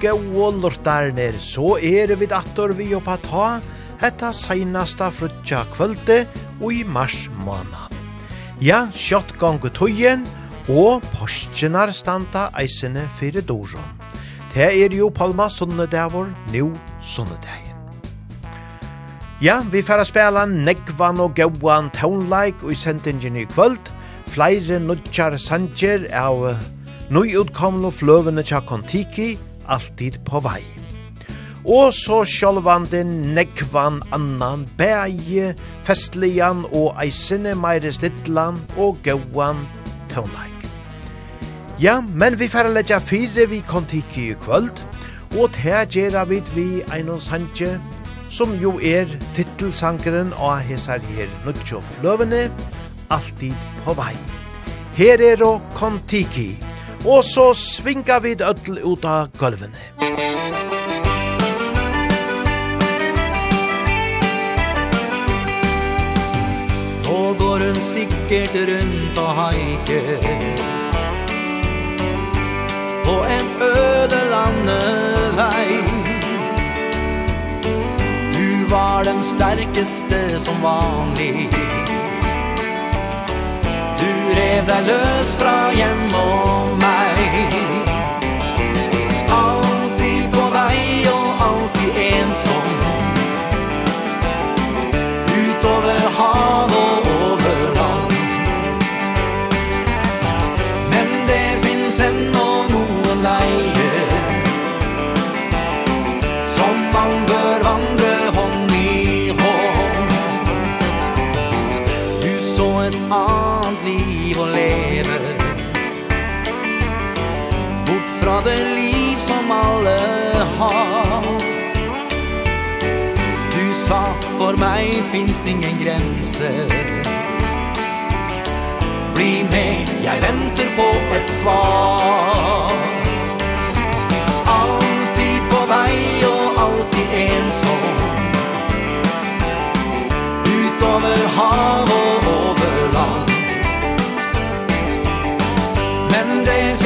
gode lortarner, så er vi dator vi oppa ta etta seinasta frutja kvölde og i mars måna. Ja, kjott gongu tøyen, og postjenar standa eisene fyrir doron. Det er jo Palma sunnedavur, nu sunnedavur. Ja, vi færa spela negvan og gauan taunleik og i sendingen i kvöld. Flere nudjar sanger av nøyutkomne fløvene tja kontiki, alltid på vei. Og så sjálvande nekvan annan bæje, festlian og eisene meire stidlan og gauan tøvnleik. Ja, men vi færre letja fire vi kontiki i kvöld, og te gjerra vid vi einon sanje, som jo er tittelsankeren av hesar her Nutsjo Fløvene, alltid på vei. Her er og kontiki og så svinga vi ødel ut av gulvene. Nå går hun sikkert rundt og haiker. På en øde landevei Du var den sterkeste som vanlig. Du rev deg løs fra hjem og meg finns ingen gränser. Bli med, jeg venter på et svar. Altid på vei og alltid ensom Utover hav og over land Men det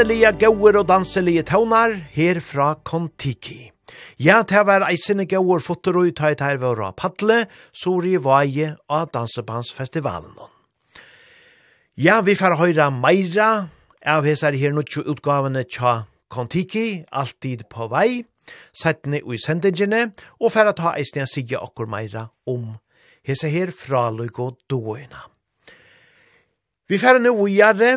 sannelige gauer og danselige tøvnar her fra Kontiki. Ja, det var eisene gauer fotter og uttøyt her ved å padle, sori vaje av Dansebandsfestivalen. Ja, vi får høyra meira av hesar her nutjo utgavene tja Kontiki, alltid på vei, settene i sendingene, og for å ta eisne sige okkur meira om hese her fra og Doina. Vi får nå gjøre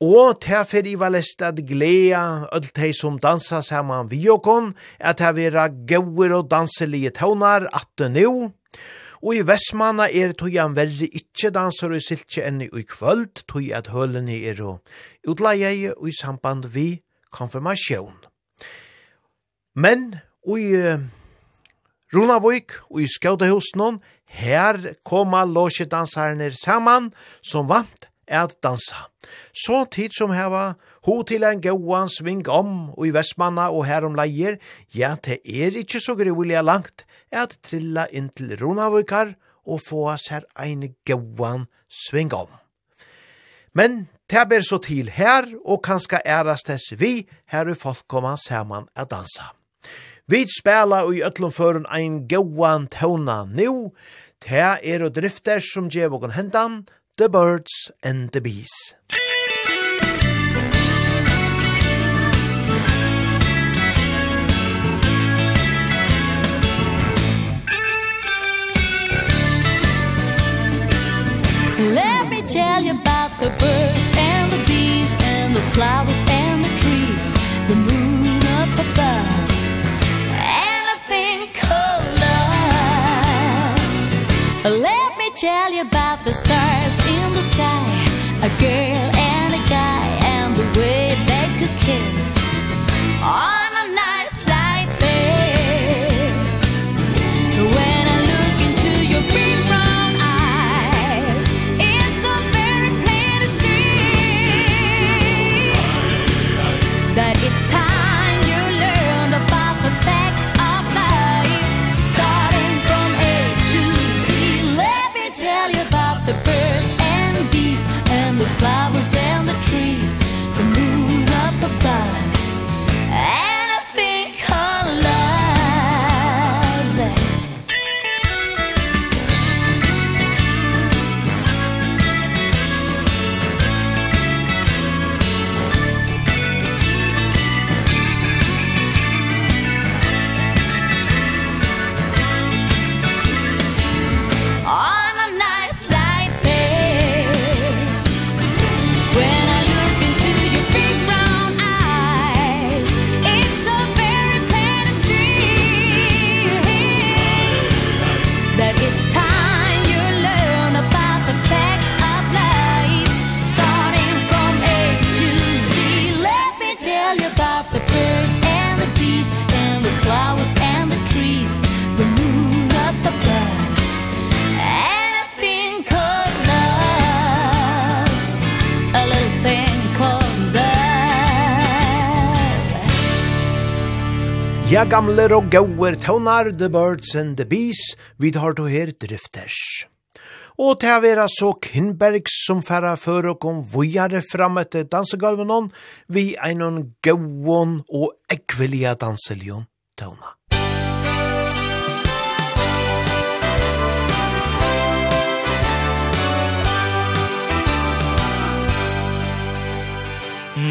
Og derfor i valest at glea öll tei som dansa saman vi okon, at her vera gauer og danselige tånar at nu. Og i Vestmanna er tojan verri ikkje dansar og siltje enn i kvöld, tog at hølene er og utleie og i samband vi konfirmasjon. Men og i Runavik og i Skaudahusen, her koma låsjedansarene saman som vant at dansa. Så tid som heva, ho til en gåan sving om og i Vestmanna og her om leier, ja, det er ikkje så gruvilja langt, at trilla inn til Ronavikar og få oss her ein gåan sving om. Men det ber så til her, og kanskje æras tess vi, her er folk koma saman at dansa. Vi spela i ötlum føren ein gåan tåna nu, Det er og drifter som gjev og hendan, The Birds and the Bees. Let me tell you about the birds and the bees and the flowers and the trees, the moon up above. And a thing called love. Let Tell you about the stars in the sky. A girl and a guy And the way they could kiss. Oh Ja, gamle og gauer, tøvnar, the birds and the bees, vi tar to her drifters. Og til å være så Kinberg som færre før og kom vujare fram etter dansegalven vi er noen gauon og ekvelia danselion tåna.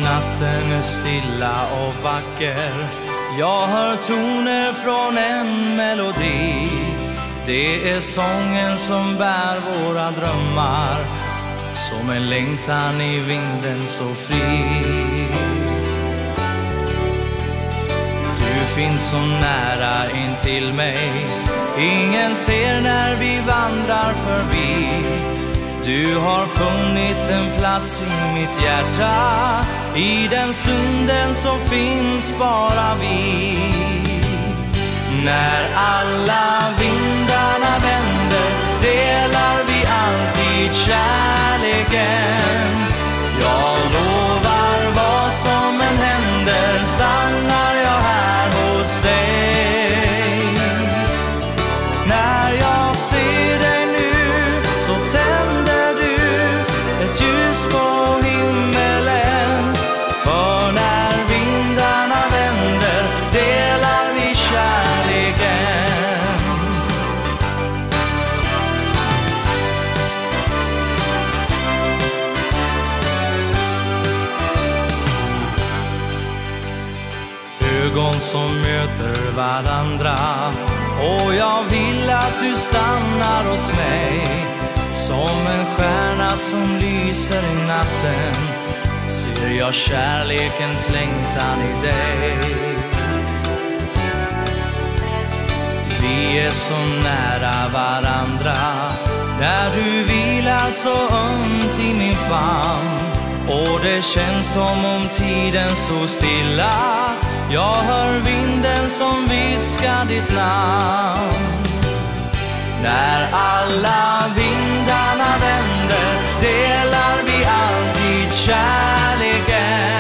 Natten är stilla och vacker Jag hör toner från en melodi. Det är sången som bär våra drömmar. Som en längtan i vinden så fri. Du finns så nära in till mig. Ingen ser när vi vandrar förbi. Du har funnit en plats i mitt hjärta I den stunden som finns bara vi. När alla vindarna vänder Delar vi alltid kärleken. varandra. Och jag vill att du stannar hos mig. Som en stjärna som lyser i natten. Ser jag kärlekens längtan i dig. Vi är så nära varandra. När du vilar så ömt i min famn. Och det känns som om tiden stod stilla. Jag hör vinden som viskar ditt namn. När alla vindarna vänder Delar vi alltid kärleken.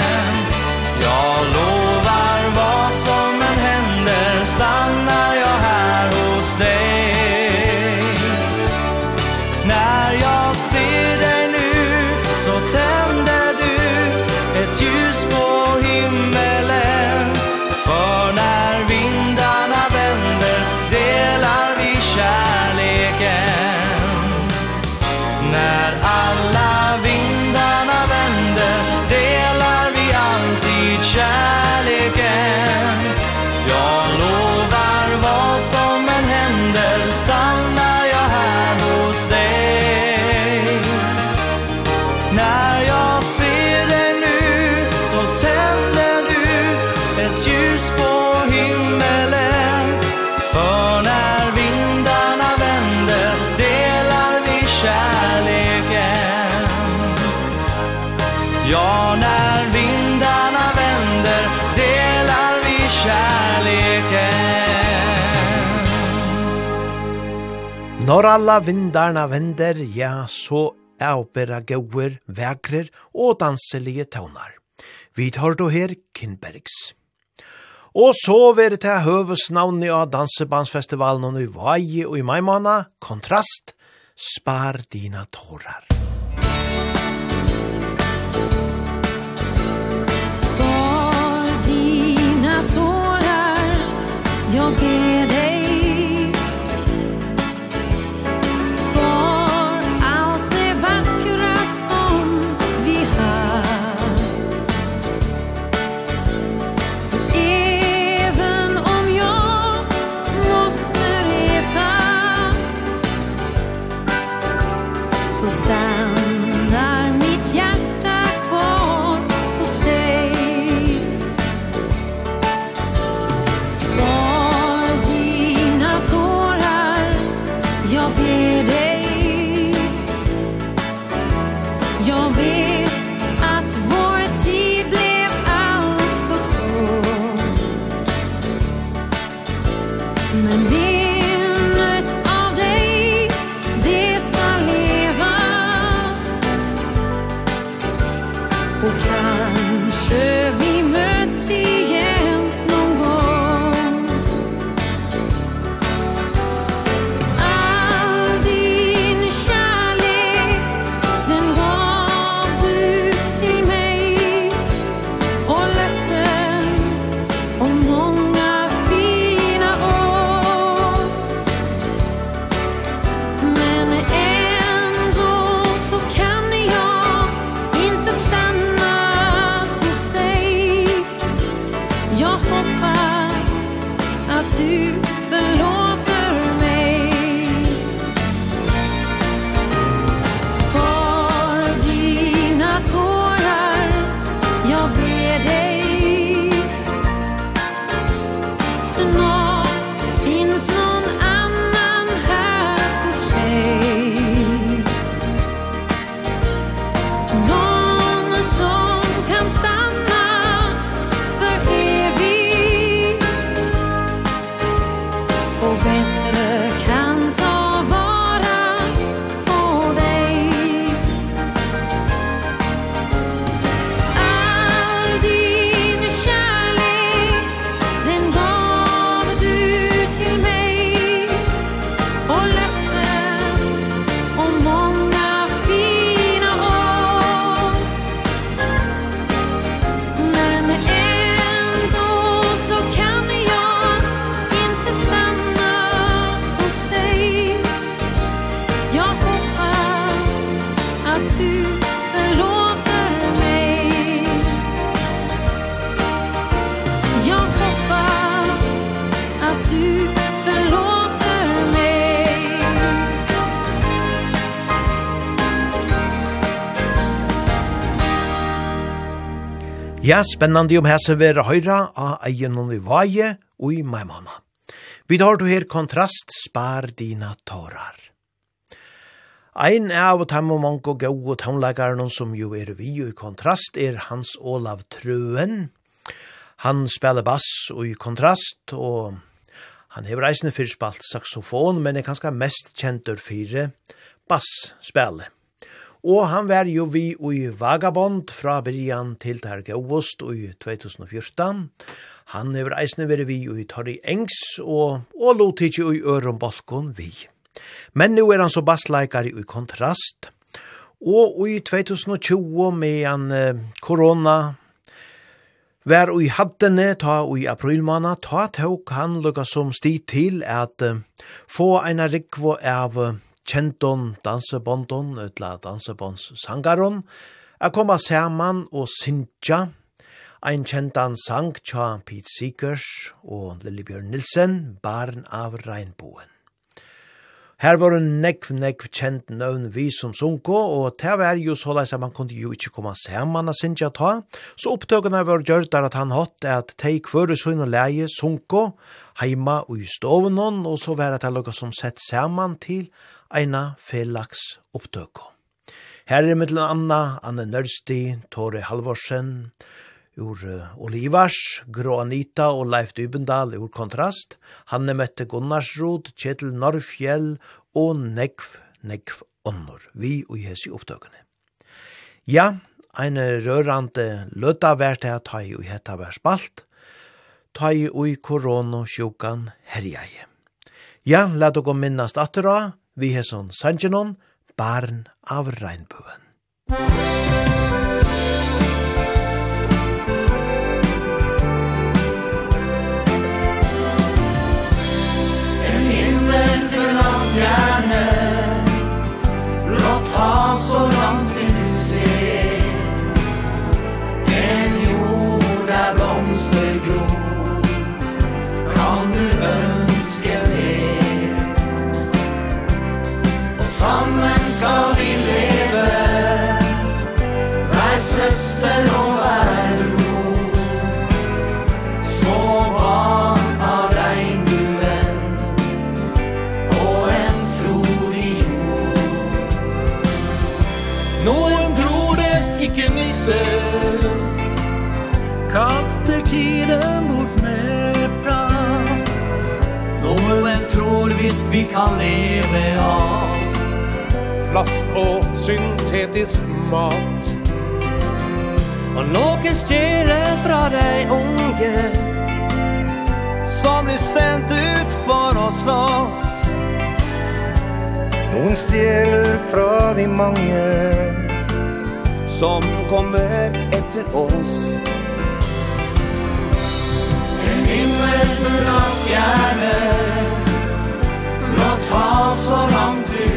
Ja, när vindarna vänder delar vi kärleken Når alla vindarna vänder, ja, så avbera gauer, vekrer og danselige tøvnar. Vi tar då her Kinbergs. Og så ver det høvesnavnet av dansebandsfestivalen og i Vaje og i Maimana, Kontrast, Spar dina tårar. your game Ja, spennande om hese vera høyra av egen i vaje og i maimana. Vi tar du her kontrast spar dina tårar. Ein av tam og mange og gau og tonleikaren som jo er vi i kontrast er Hans Olav Trøen. Han spiller bass og i kontrast og han hever eisne fyrspalt saxofon, men er kanskje mest kjentur fire bassspillet. Og han var jo vi i Vagabond fra Brian til Terge her i 2014. Han hever eisne veri vi i Torri Engs og, og lotidig i Ørenbalkon vi. Men nu er han så bassleikare i kontrast. Og i 2020 med en eh, korona Vær i hattene ta i aprilmana ta tok han lukka som sti til at eh, få en rikvo av kjenton dansebondon, etla dansebonds sangaron, a koma saman og sinja, ein kjentan sang tja Pete Seekers og Lillebjørn Nilsen, barn av regnboen. Her var en nekv, nekv kjent nøvn vi som sunko, og det var jo så leis at man kunne jo ikke komme saman av sinja ta, så opptøkene var gjørt at han hatt at de kvøre og leie sunko, heima og i stoven og så var det lukka som sett saman til eina felags opptøko. Her er mittel Anna, Anne Nørsti, Tore Halvorsen, ur Olivars, Grå Anita og Leif Dybendal ur Kontrast, Hanne Mette Gunnarsrod, Kjetil Norrfjell og Nekv, Nekv Onnor, vi og Jesi opptøkene. Ja, ein rørande løtta vært her ta i og hetta vær spalt, ta i og i koronasjokan herjeie. Ja, la dere minnast atterra, vi hesson sanjenon, barn av regnbuen. En himmel full av stjerner, blått hav så langt i kan leve av. Plast og syntetisk mat. Og noen styrer fra deg unge Som blir sendt ut for å slåss. Noen stjeler fra de mange Som kommer etter oss. En himmel full av stjerner far så langt til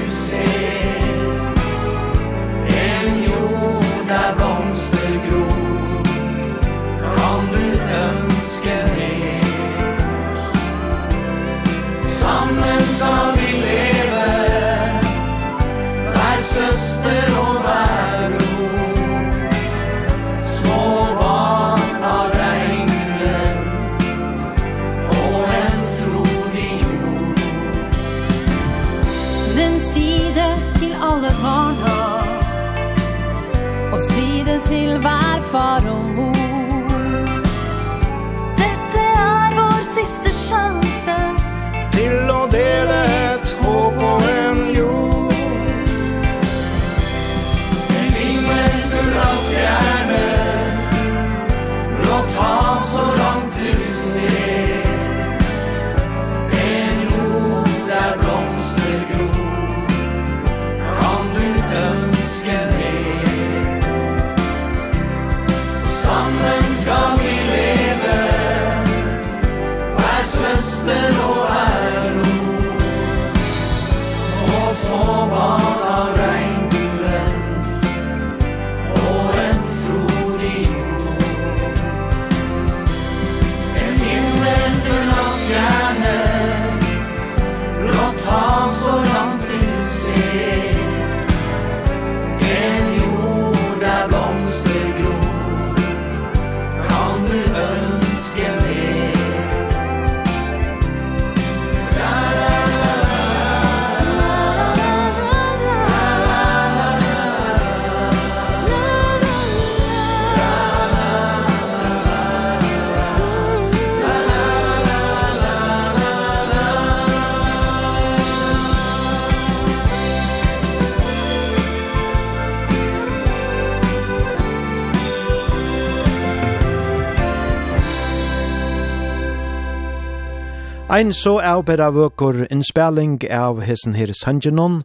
Ein så er bedre vøker innspilling av hessen her Sangenon,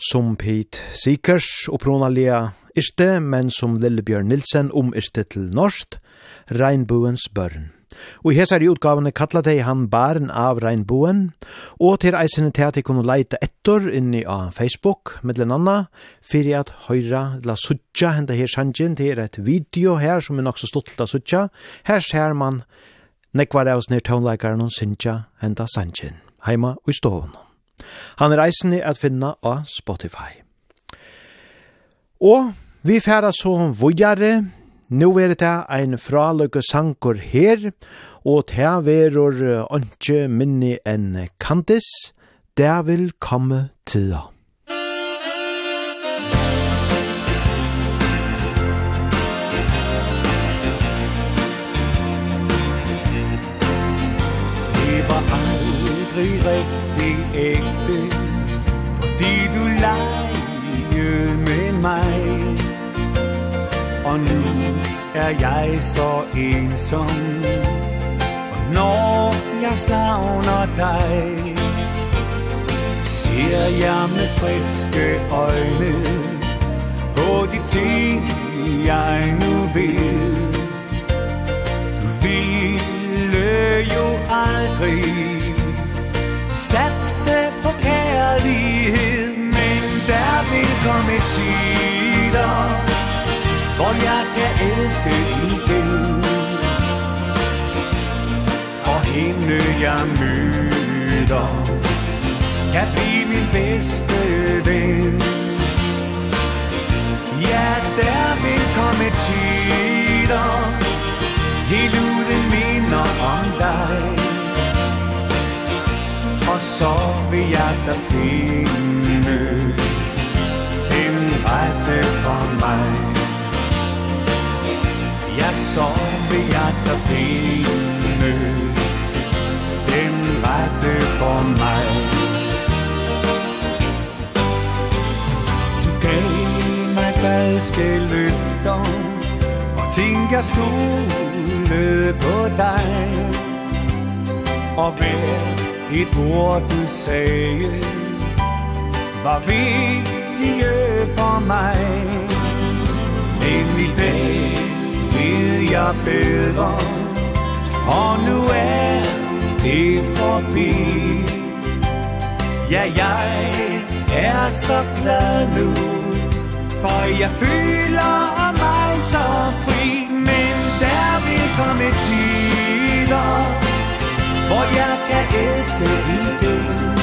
som Pete Sikers opprånalige irste, men som Lillebjørn Nilsen omyrste til norskt, Regnbuens børn. Og i hesar i utgavene kalla dei han barn av regnboen, og til eisene til at de kunne leite etter inni av Facebook, middelen anna, fyrir at høyra la suttja henda her sangen, det er et video her som er nok så stolt la suttja. her ser man Nekvar av snir tånleikaren og Sintja henda Sanchin, heima og i stovun. Han er eisen at finna av Spotify. Og vi færa så vujare, nu er det ein fraløyke sankur her, og ta verur ønske minni enn kantis, der vil komme tida. aldrig rigtig ægte Fordi du legede med mig. Og nu er jeg så ensom Og når jeg savner dig Ser jeg med friske øjne På de ting jeg nu ved Du ville jo aldrig satse på kærlighed Men der vil komme tider Hvor jeg kan elske igen Og hende jeg møder Kan blive min bedste ven Ja, der vil komme tider Helt ud og så vil jeg da finde Din rette for mig Ja, så vil jeg da finde Din rette for mig Du gav mig falske løfter, og ting jeg stolede på dig Og ved Ditt ord du säger Var viktige for mig? Nemlig det ved jeg bedre Og nu er det forbi Ja, jeg er så glad nu For jeg føler mig så fri. Men der vil komme tider Hvor jeg kan elske igen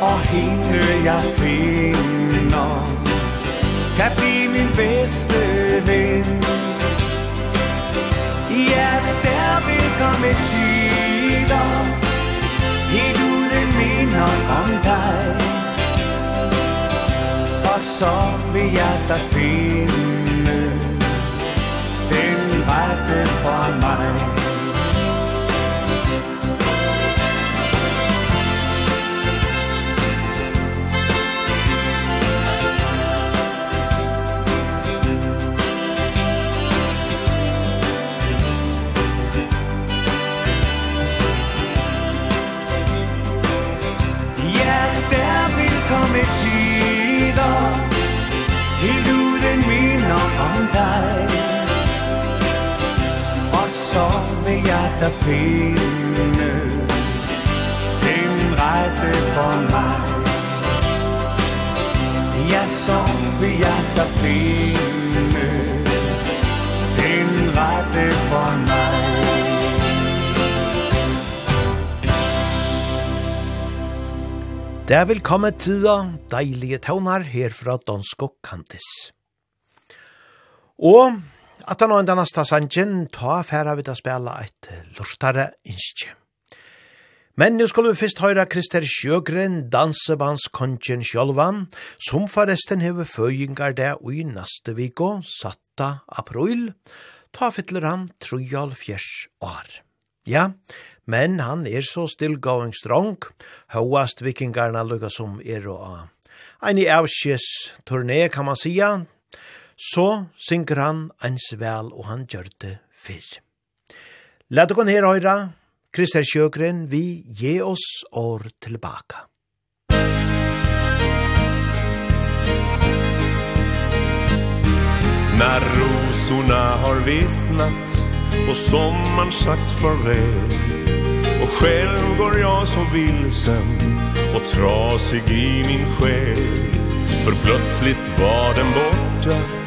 Og hende jeg finder Kan blive min bedste ven. Ja, der vil komme tider. Helt uden minder om dig. Og så vil jeg da finde den rette for mig. dig. Og så vil jeg da finde Den rette for mig. Ja, så vil jeg da finde Den rette for mig. Det vil komme tider, deilige tøvnar her fra Dansko Kantis. Og at han og denne stasangen ta færa vid å spille et lortare innskje. Men nu skal vi først høyra Krister Sjøgren, dansebandskongen Sjølvan, som forresten hever føyingar det i neste viko, satta april, ta fytler han trojal fjers år. Ja, men han er så stillgåing strong, høyast vikingarna lukka som er og av. Ein i avskjes turné kan man sija, så synker han ens vel og han gjør det fyrr. Læt dere her høyre, Krister Sjøgren, vi gi oss år tilbaka. När rosorna har vissnat och sommaren sagt farväl Och själv går jag så vilsen och trasig i min själ För plötsligt var den borta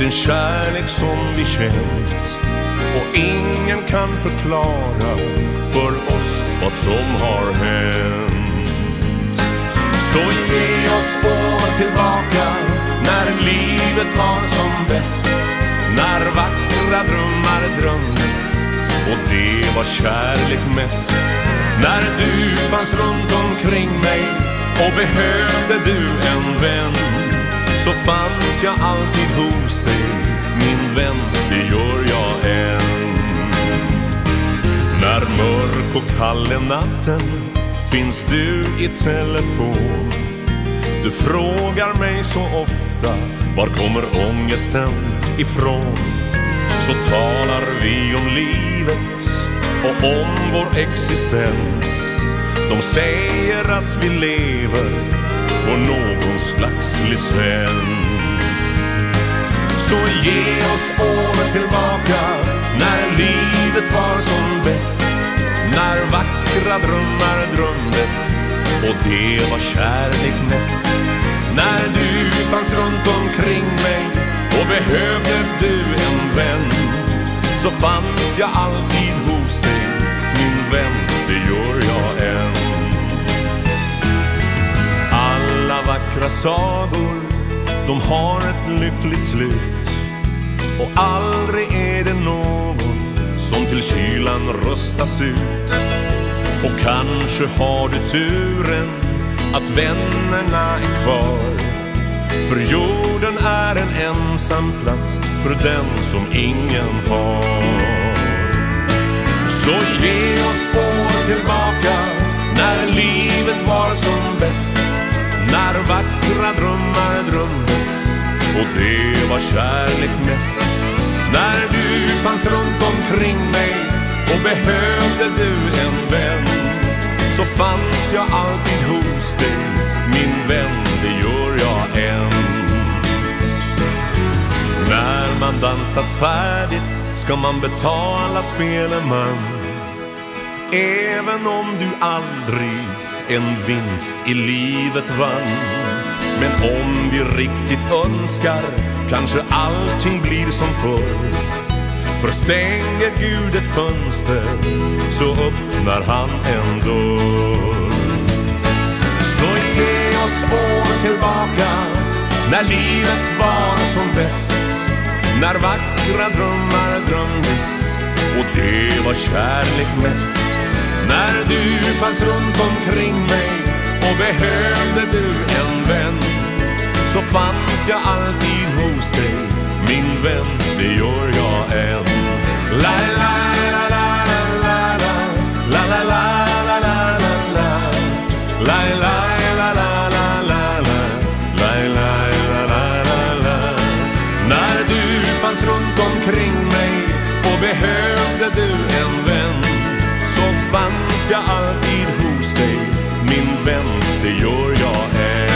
Den kärlek som vi känt. Och ingen kan förklara För oss vad som har hänt. Så ge oss båda tillbaka När livet var som bäst. När vackra drömmar drömdes Och det var kärlek mest. När du fanns runt omkring mig Och behövde du en vän. Så fanns jag alltid hos dig Min vän, det gör jag än. När mörk och kall är natten Finns du i telefon. Du frågar mig så ofta Var kommer ångesten ifrån? Så talar vi om livet Och om vår existens. De säger att vi lever på någon slags licens. Så ge oss året tillbaka När livet var som bäst När vackra drömmar drömdes Och det var kärlek mest. När du fanns runt omkring mig Och behövde du en vän Så fanns jag alltid hos dig, min vän. vackra sagor. De har ett lyckligt slut. Och aldrig är det någon Som till kylan röstas ut. Och kanske har du turen Att vännerna är kvar. För jorden är en ensam plats För den som ingen har. Så ge oss spår tillbaka När livet var som bäst. När vackra drömmar drömdes Och det var kärlek mest. När du fanns runt omkring mig Och behövde du en vän Så fanns jag alltid hos dig Min vän, det gör jag än. När man dansat färdigt Ska man betala spelen man. Även om du aldrig en vinst i livet vann. Men om vi riktigt önskar Kanske allting blir som förr. För stänger Gud ett fönster Så öppnar han en dörr. Så ge oss år tillbaka När livet var som bäst. När vackra drömmar drömdes Och det var kärlek mest. När du fanns runt omkring mig Och behövde du en vän Så fanns jag alltid hos dig Min vän, det gör jag än La la la la la la la La la la la la la la la finns jag alltid hos dig Min vän, det gör jag än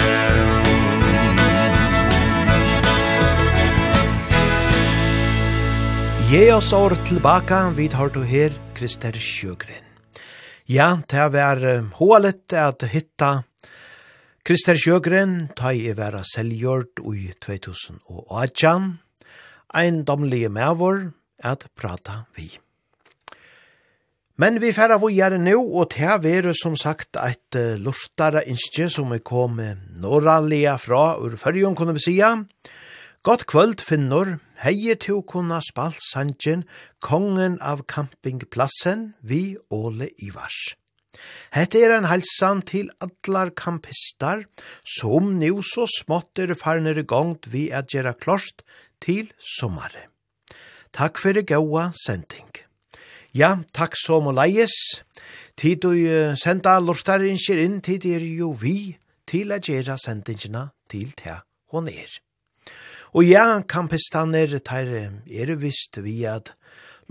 Ge oss år tilbaka, vi tar du her, Krister Sjögren. Ja, det var hålet at hitta Krister Sjögren, ta i vera selvgjort i 2018. Ein domlige mevor at prata vi. Men vi færa vågjare nu, og det veru som sagt eit uh, lortare innskje som er kom norralia fra ur fyrjon, kunne vi sia. Godt kvöld, finnor. Heie til kunna spalt sanjen, kongen av campingplassen, vi Åle Ivars. Hette er en halsan til allar kampistar, som nu så smått er farner i gongt vi at gjerra klost til sommare. Takk fyrir gaua sending. Ja, takk så må leies. Tid du senda lortarinsjer inn, tid er jo vi til å gjøre sendingene til te hon er. Og ja, kampistaner tar er visst vi at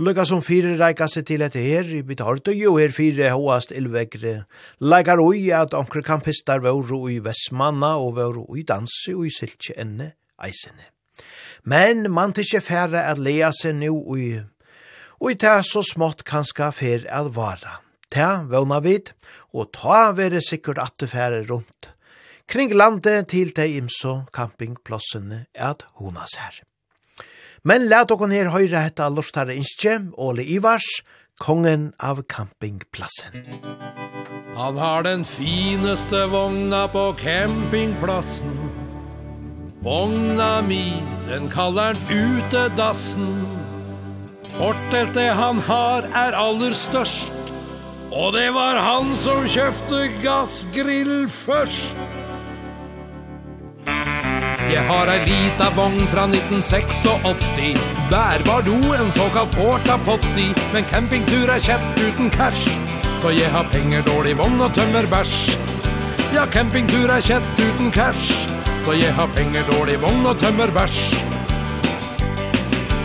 Lukka som fire reika seg til etter her, i tar og jo her fire hoast ilvegre. Leikar ui at omkring kampistar vore i Vestmanna og vore i dansi og siltje enne eisene. Men man tikkje færre at lea seg nu i og i det så smått kanska fer el vara. Ta vana vid, og ta vere sikkert at du fære rundt. Kring landet til de imso campingplassene at honas her. Men let okon her høyre hetta lortare innskje, Ole Ivars, kongen av campingplassen. Han har den fineste vogna på campingplassen. Vogna mi, den kallar han utedassen. Forteltet han har er aller størst. Og det var han som kjøpte gassgrill først. Jeg har ei lita vogn fra 1986 Bærbar do, en såkalt porta potti Men campingtur er kjett uten cash. Så jeg har penger, dårlig vogn og tømmer bæsj. Ja, campingtur er kjett uten cash. Så jeg har penger, dårlig vogn og tømmer bæsj.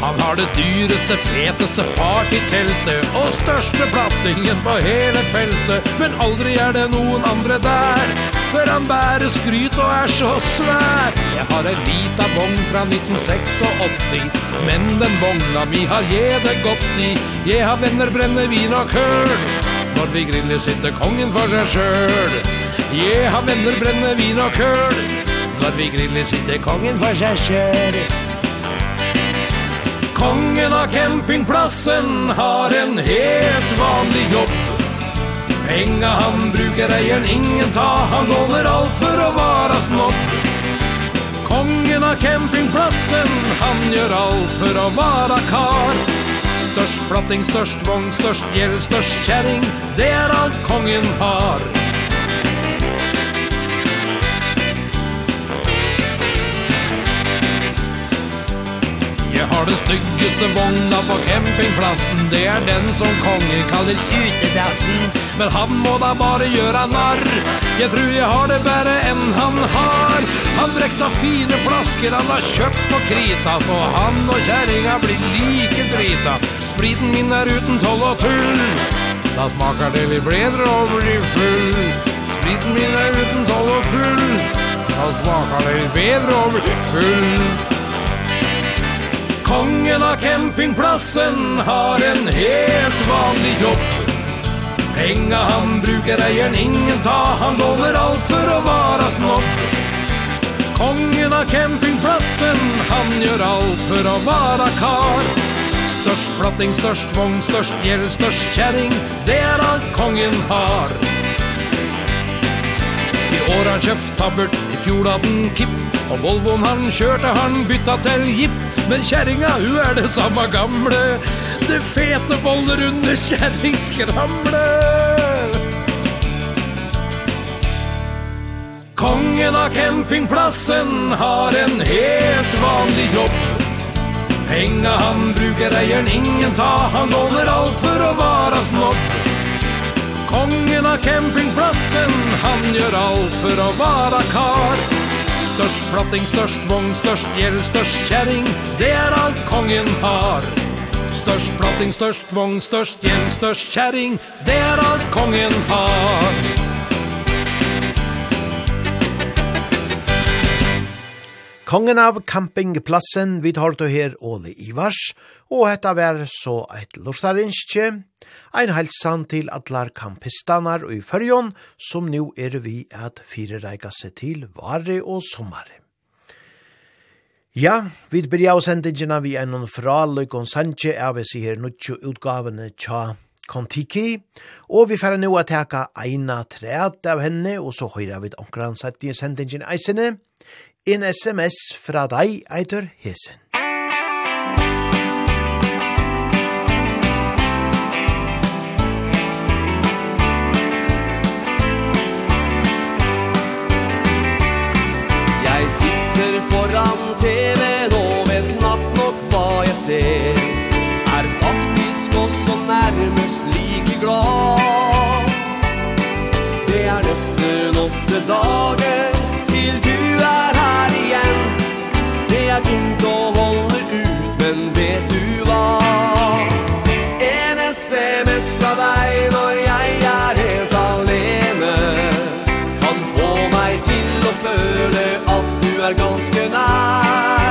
Han har det dyreste, feteste partyteltet Og største plattingen på hele feltet. Men aldri er det noen andre der For han bærer skryt og er så svær. Jeg har en lita vogn fra 1986 Men den vogna mi har jeg det godt i. Jeg har venner, brennevin og køl Når vi griller sitter kongen for seg sjøl. Jeg har venner, brennevin og køl Når vi griller sitter kongen for seg sjøl. Kongen av campingplatsen har en helt vanlig jobb. Penga han brukar eieren ingen ta. Han låner allt för att vara snobb Kongen av campingplatsen Han gör allt för att vara kar. Störst platting, störst vång, störst gjeld, störst kärring Det er alt kongen har. har den styggeste vogna på campingplassen. Det er den som konge kaller utedassen Men han må da bare gjøre narr. Jeg tror jeg har det bedre enn han har. Han drekta fine flasker han har kjøpt på krita. Så han og kjæringa blir like drita. Spriten min er uten toll og tull. Da smaker det vi bedre og blir full. Spriten min er uten toll og tull. Da smaker det vi bedre og blir full. Kongen av campingplassen har en helt vanlig jobb. Penga han brukar eieren ingen ta Han lånar allt för att vara snobb Kongen av campingplassen, Han gör allt för att vara kar. Störst platting, störst vogn, störst gjeld, störst kärring Det er alt kongen har år han kjøpt tabbert I fjor hadde han kipp Og Volvoen han kjørte han bytta til jipp. Men kjæringa, hun er det samme gamle. Det fete boller under kjæringskramle Kongen av campingplassen har en helt vanlig jobb. Penga han bruker eieren, ingen ta. Han låner alt for å vara snobb. Kongen av campingplatsen, han gjør alt for å vara kar. Størst platting, størst vogn, størst gjeld, størst kärring Det er alt kongen har. Størst platting, størst vogn, størst gjeld, størst kärring Det er alt kongen har. Kongen av campingplassen vi tar til her Åle Ivars, og hetta vær så eit lostarinskje, ein helsan til atlar kampistanar og i fyrjon, som nu er vi at fire reika seg til vare og sommare. Ja, vi byrja av sendingina vi er noen fra Løykon Sanche, er vi sier nuttjo utgavene tja Kontiki, og vi færre nu at teka eina træt av henne, og så høyra vi onkran sett i sendingen eisene, en sms fra deg, Eitor Hesen. Jeg sitter foran TV-en og vet knapt nok hva jeg ser. Er faktisk også nærmest like glad. Det er nesten åtte dager. er tungt å holde ut Men vet du hva? En sms fra deg når jeg er helt alene Kan få meg til å føle at du er ganske nær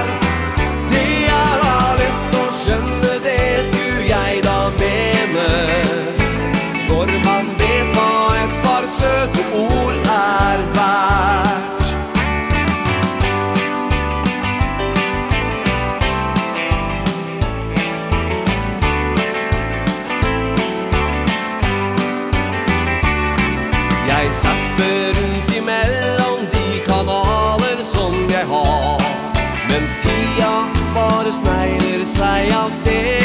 det snegler seg av sted.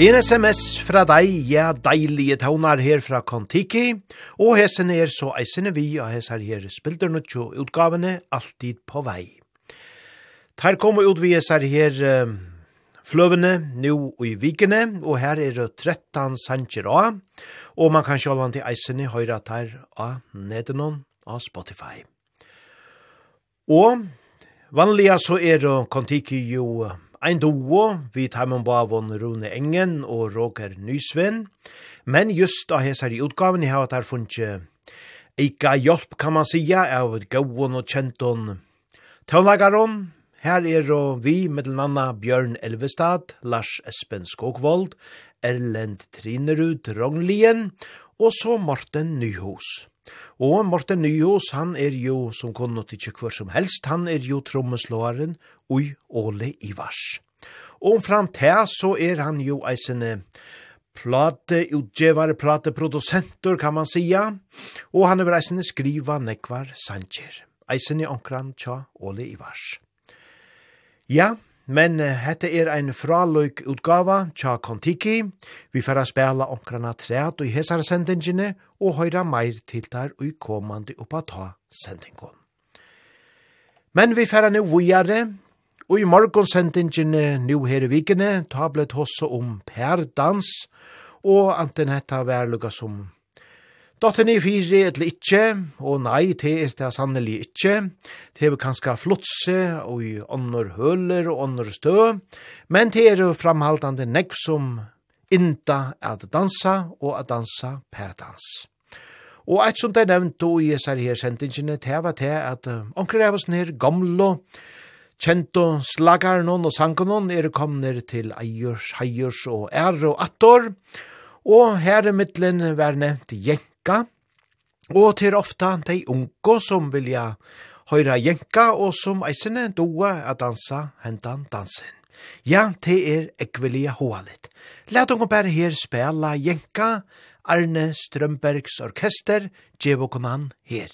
En sms fra deg, ja, deilige taunar her fra Kontiki, og hesen er så eisene vi, og hes her her spilder jo utgavene alltid på vei. Her kommer ut vi her her uh, fløvene nå i vikene, og her er det 13 sanger av, og man kan sjålvan til eisene høyre at her av nedenon av Spotify. Og vanliga så er det Kontiki jo Ein duo, vi taimon bavon Rune Engen og Roger Nysven, men just av hesar i utgaven i hava her funnet eika hjelp, kan man sija, av gauon og kjenton tøvnlagaron, Her er og vi, middelanna Bjørn Elvestad, Lars Espen Skogvold, Erlend Trinerud Rognlien, og så Morten Nyhus. Og Morten Nyhus, han er jo som kunne ikke hver som helst, han er jo trommeslåaren ui Ole Ivars. Og fram til så er han jo eisene plate utgevare, plateprodusenter kan man sija, og han er eisene skriva nekvar sanger. Eisene onkran tja Ole Ivars. Ja, Men hette er ein fraløyk utgava tja Kontiki. Vi færa spela omkrana træt og i hesar sendingene og høyra meir til der og i komandi oppa ta sendingon. Men vi får nu vujare og i morgon sendingene nu her i vikene ta blei hossa om perdans og anten hetta verluga lukka som Dotten i fire eller ikkje, og nei, det er det sannelig ikkje. Det er kanskje flotse og i ånder høler og ånder stø, men det er framhaldande negv som inda at dansa og at dansa per dans. Og eit som det er nevnt då i sær her sendingene, det var det at omkring av oss nir gamle, kjento slagaren og sangen er kommet til eiers, heiers og ære og attor, og her i middelen var nevnt jenk jenka, og til ofta de unge som vilja høyra jenka, og som eisene doa a dansa hentan dansen. Ja, det er ekvelia hoalit. Læt unge bare her spela jenka, Arne Strømbergs orkester, djevokonan her.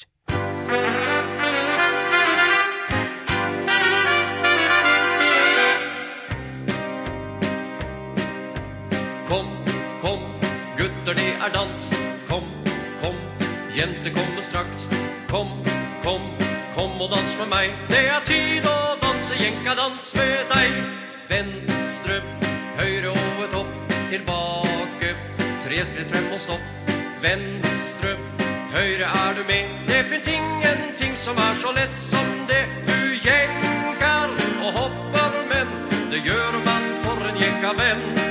Jente kommer straks. Kom, kom, kom og dans med meg. Det er tid å danse, jenka dans med deg. Venstre, høyre over topp. Tilbake Tre skritt frem og stopp. Venstre, høyre er du med? Det finns ingenting som er så lett som det Du jänker og hopper Men det gjør man for en jenka venn.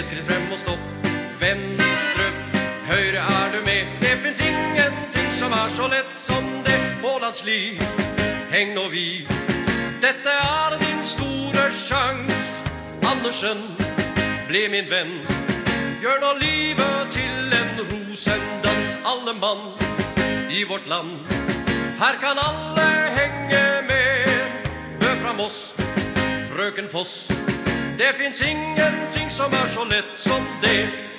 tre skritt frem og stopp. Venstre, høyre er du med. Det finnes ingenting som er så lett som det Ålandsliv, heng nå vi. Dette er din store sjans. Andersen, bli min venn. Gjør nå livet til en rosendans Alle mann i vårt land. Her kan alle henge med. Bø fra Moss, frøken Foss det finns ingenting som är så lätt som det.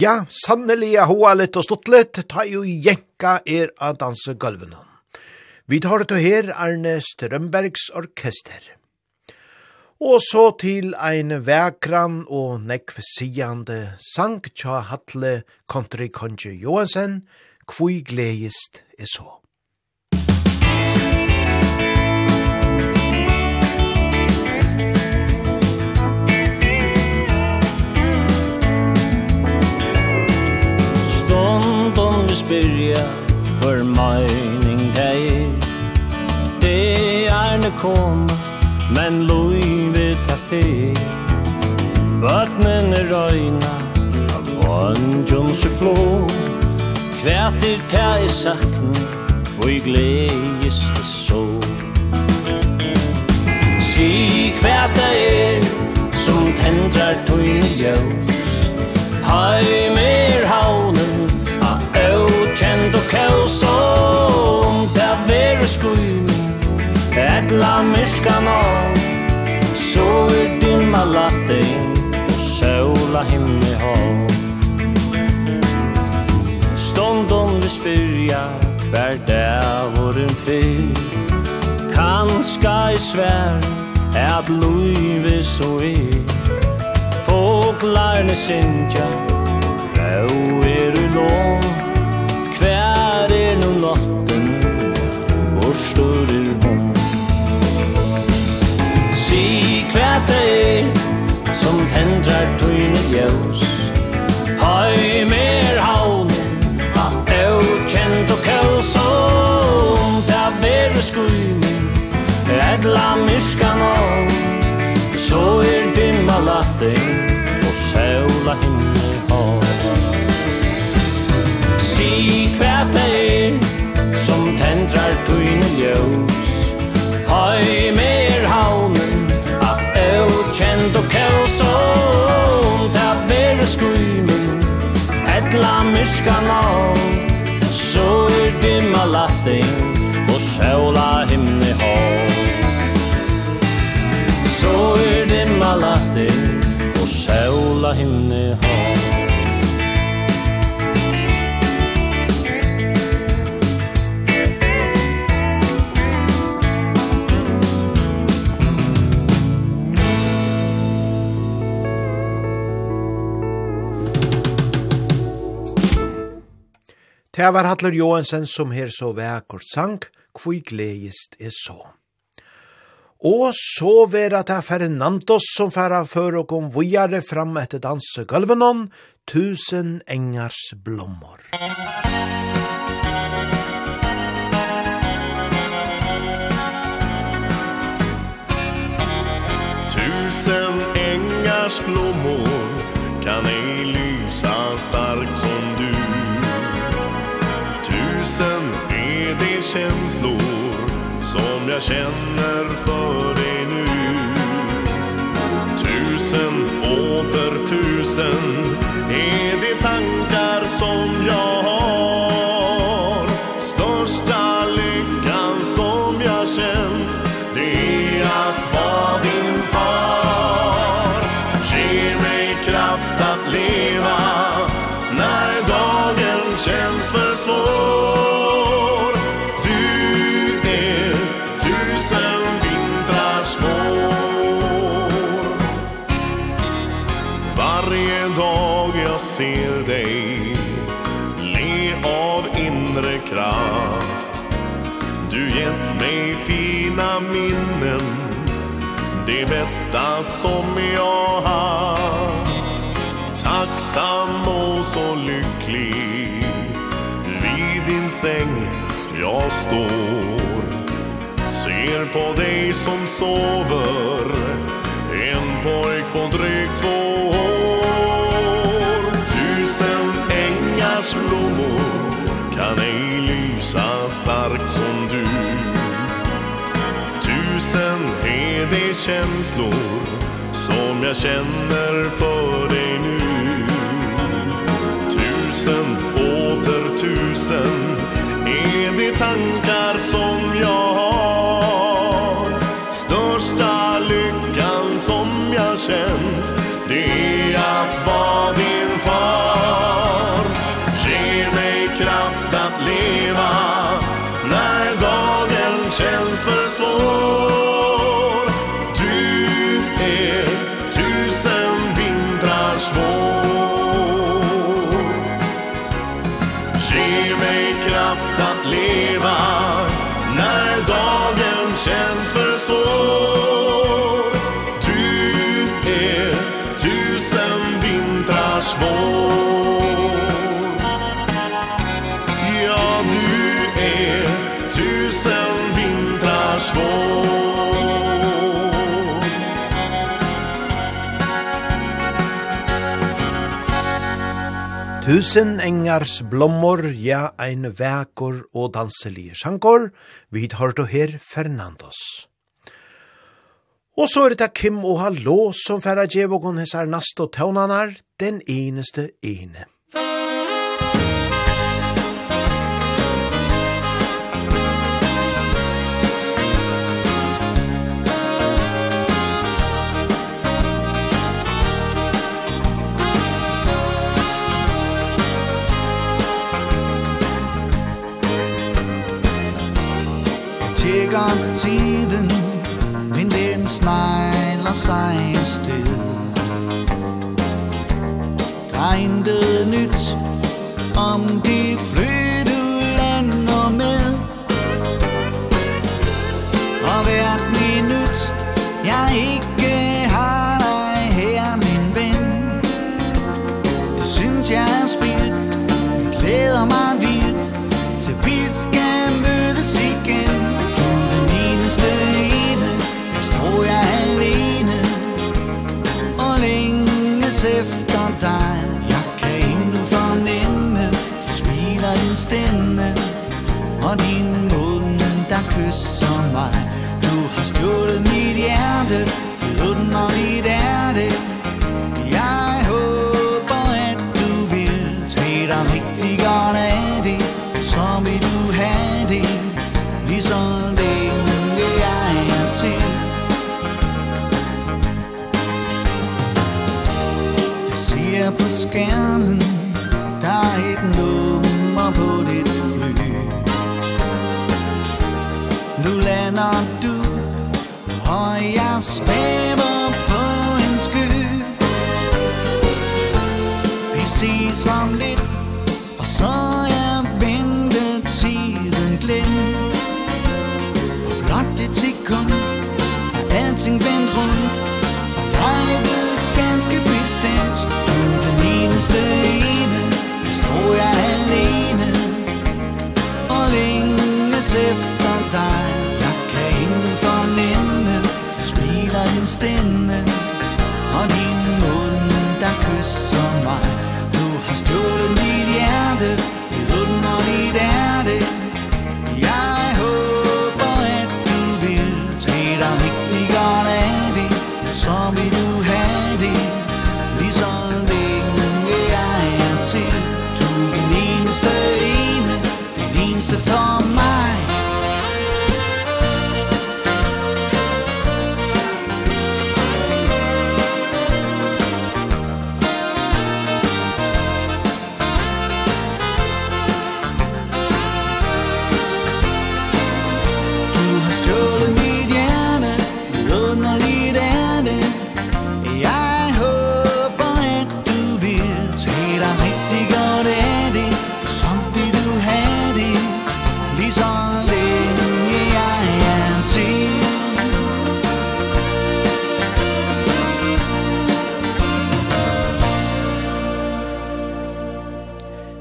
Ja, sannelig er hoa litt og stått litt, ta jo jenka er av danse gulven. Vi tar det her Arne Strømbergs orkester. Og så til ein vekran og nekvesiande sang tja hatle country konje Johansen, kvui gledist er så. spyrja for meining teir Det er ne kom, men loivet ta fe. Vatnen er røyna, av vandjum se flå. Kvætir ta i sakn, og i gledes det så. Si kvæta er, som tendrar tøyne ljøs Heim er haus kaosom Ta veru skuim Etla myskan av Så i dimma latte Och sola himmi hav Ståndom vi spyrja Hver dævoren fyr Kanska i svær At luive så er. Fåklarne syndja Rau er du lov Hver storir hon. Si hva det er som tendrar tøyne ljøs myrska ná Så er dimma latting Og sjóla himni hó Så er dimma latting Og sjóla himni hó Det var Hattler Johansen som her så vekkort sang, kvui gledist er så. Og så vera det Fernandos som færa før og kom vujare fram etter dansegulvenon, tusen engars blommor. Tusen engars blommor kan ej lysa starkt känslor som jag känner för dig nu. Tusen, åter tusen är de tankar som jag har. bästa som jag haft. Tacksam och så lycklig Vid din säng jag står. Ser på dig som sover En pojk på drygt två känslor som jag känner för dig nu. Tusen, åter tusen är de tankar som jag har. Största lyckan som jag känt det är att vara din far. Tusen engars blommor, ja ein vekor og danselige sjankor, vi har du her Fernandos. Og så er det Kim og Hallå som færa djevågon hessar nast og tøvnanar, den eneste ene. ligger tiden Men den snegler sig sted Der er intet nyt Om det flyttede land og med Og hvert minut Jeg ikke stemme. Og din mund, der kysser mig? Du har stjålet mit hjerte Uden og dit er det Jeg håber, at du vil Tved dig rigtig godt af det Så vil du have det Lige så længe jeg er til Jeg ser på skærmen spare Hast du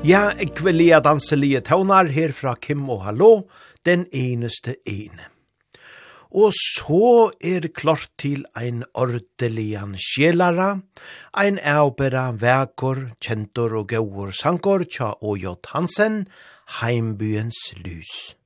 Ja, ekvelia danselige tøvnar her fra Kim og Hallo, den eneste ene. Og så er klart til ein ordelian sjelara, ein eubera vekor, kjentor og gaur sankor, tja og jott Hansen, heimbyens lys.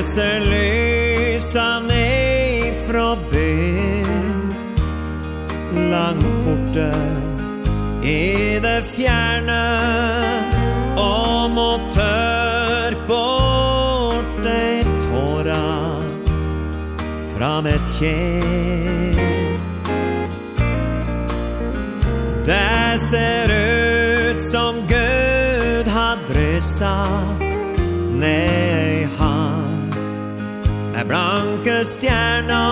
reser lysa nei fra ben. Langt borte i det fjerne Og må tør bort ei tåra fra et kjell Det ser ut som Gud har dryssa ned blanke stjerna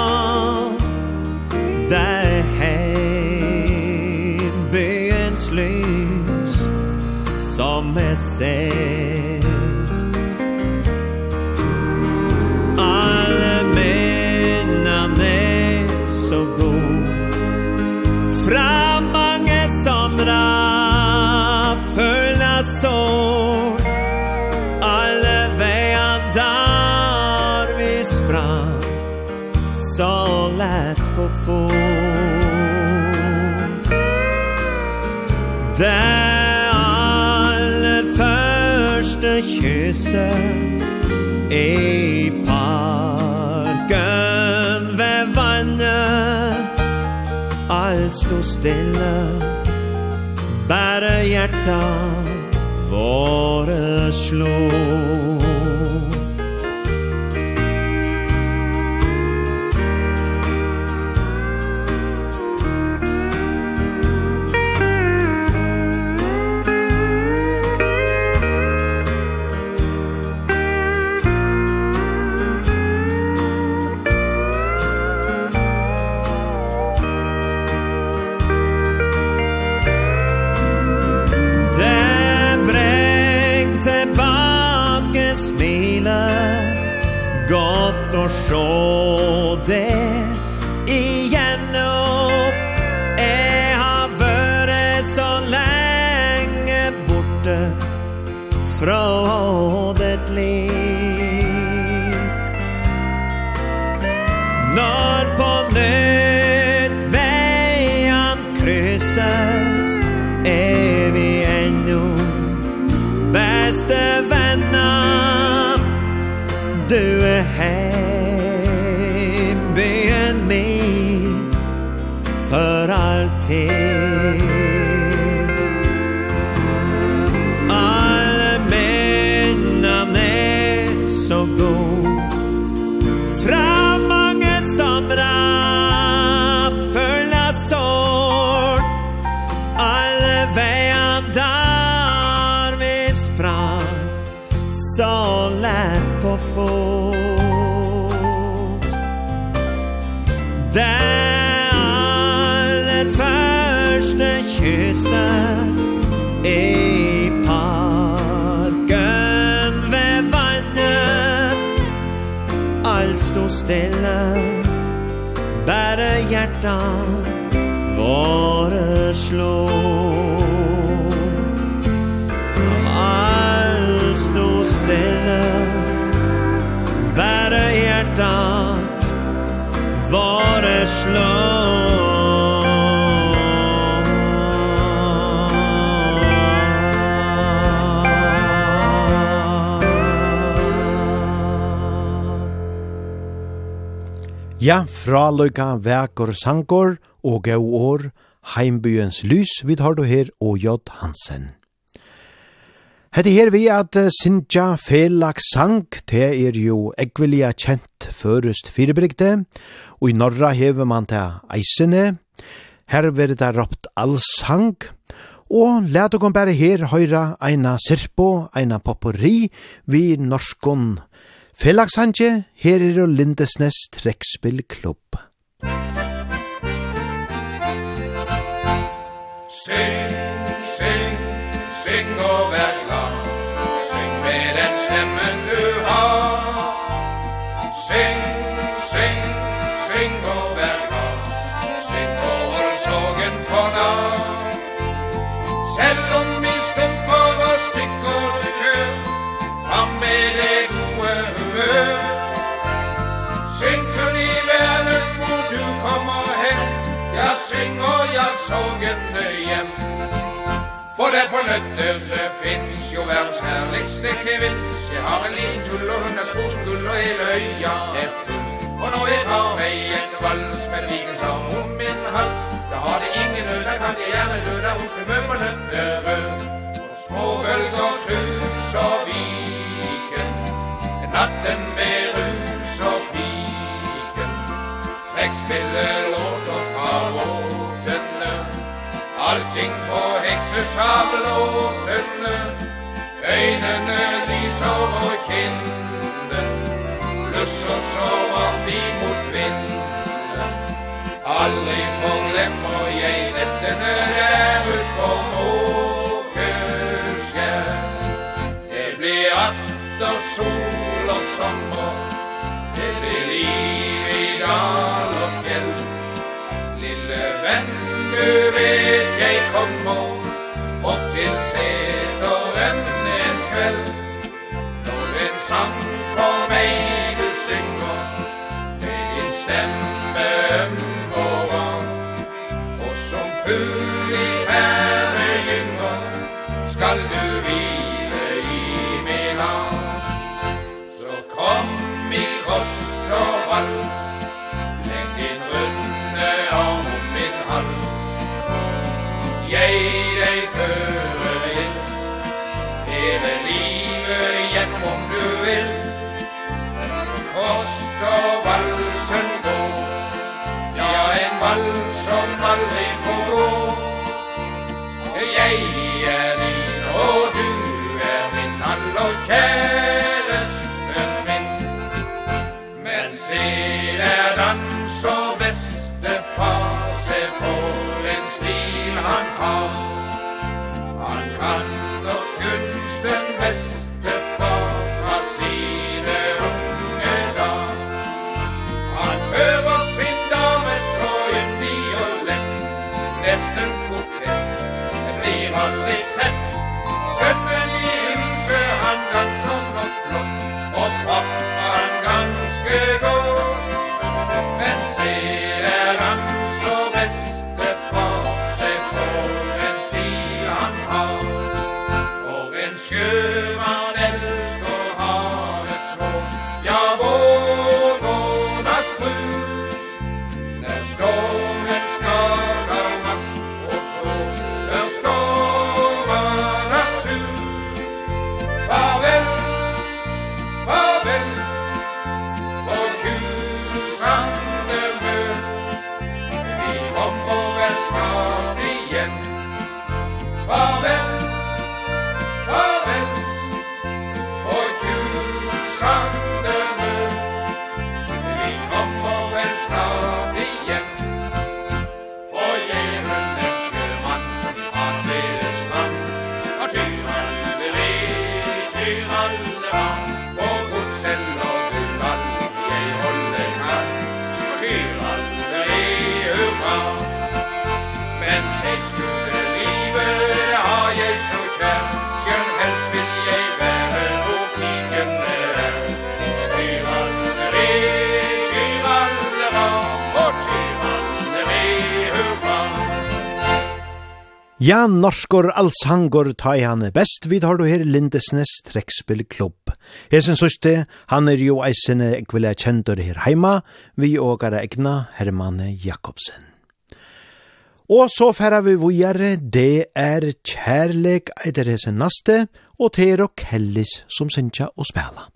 Der heim byens lys Som er seg fot Det aller første kysset I parken ved vannet. Alt stod stille Bare hjertet våre slår sær i parken ved vannet. Alt stod stille Bare hjerta våre slå Alt stod stille Bare hjerta våre slå Ja, fra løyga vekor sankor og gau år, heimbyens lys vid har du her og J. Hansen. Hette her vi at Sintja Felak sang, det er jo ekvelia kjent først firebrikte, og i norra hever man til eisene, her vil det råpt allsang, og let okon bare her høyra eina sirpo, eina poppori, vi norskon Felagshandje, her er og Lindesnes trekspill Sing, Syng, syng, syng og vær glad. Syng med den stemmen du har. Syng, syng, syng og vær glad. Syng og hold sorgen dag. Selv syng og jag sågende hjem For det på det finnes jo verdens herligste kvinns Jeg har en liten tull og hun er stor som gull og hele øya er full Og når jeg tar meg en vals med pigen som om min hals. Da har det ingen nød, da kan jeg gjerne dø der hos dem på Nøtterø Og små bølger kruser viken. Natten med rus og piken. Trekk spiller lån allting på heksers av låtene Øynene lys over kinden Bluss og så vant imot vinden. Aldri forglemmer jeg nettene der ut på Åkerskjær. Det blir atter sol og sommer. out Ja, norskor allsangor ta i han best vid har du her Lindesnes trekspill klubb. Hesen søste, han er jo eisene ekvile kjentor her heima, vi åkara egna Hermanne Jakobsen. Og så færa vi vujare, det er kjærlek eitir hesen naste, og det er og kellis som synsja og spela.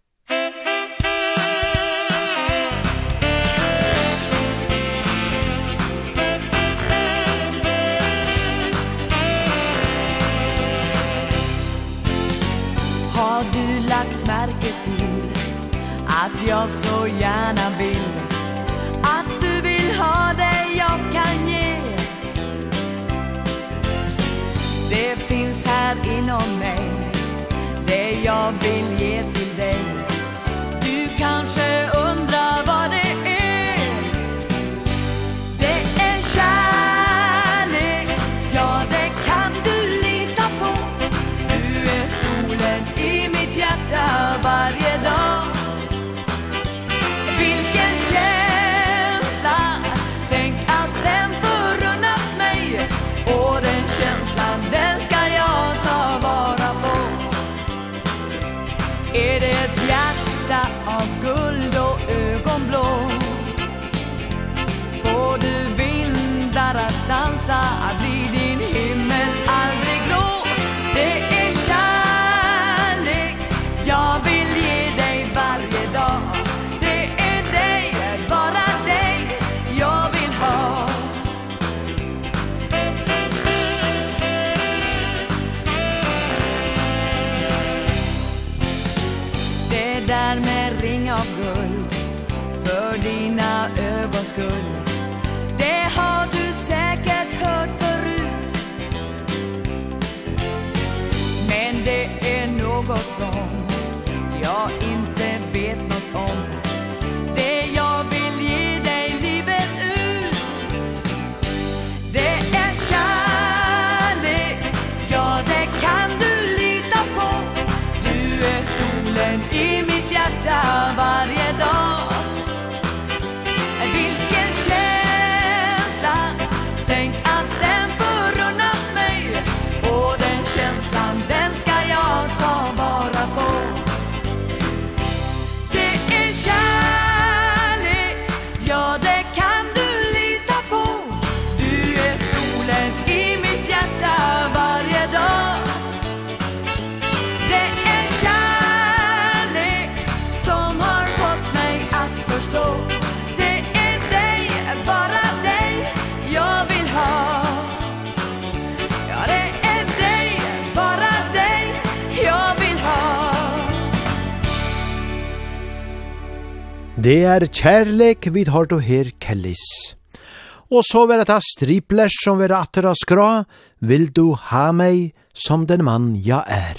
lagt märke till Att jag så gärna vill Att du vill ha det jag kan ge. Det finns här inom mig Det jag vill ge till dig. Du kanske sång Jag Det er kjærlek vid har du her kellis. Og så vera ta striplers som vil atter av skra, vil du ha meg som den mann jeg er.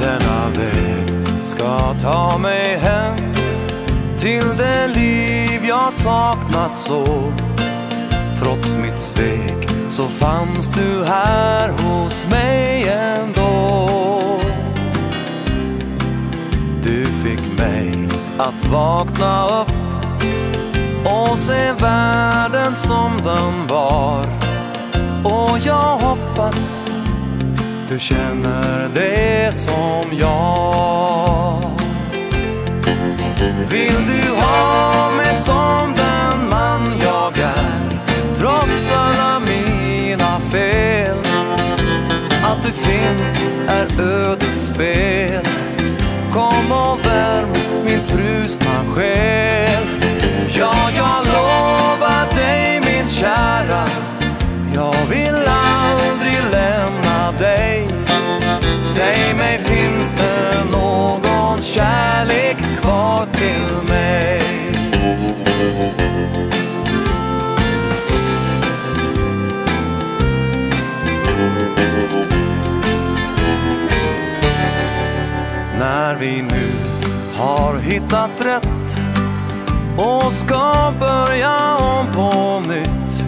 Denna väg ska ta mig hem Till det liv jag saknat så Trots mitt svek så fanns du här hos mig ändå. Du fick mig att vakna upp Och se världen som den var. Och jag hoppas Du känner det som jag. Vill du ha mig? finns är ödets spel. Kom och värm min frusna själ. Ja, jag lovar dig min kära. Jag vill aldrig lämna dig. Säg mig, finns det någon kärlek kvar till mig? När vi nu har hittat rätt Och ska börja om på nytt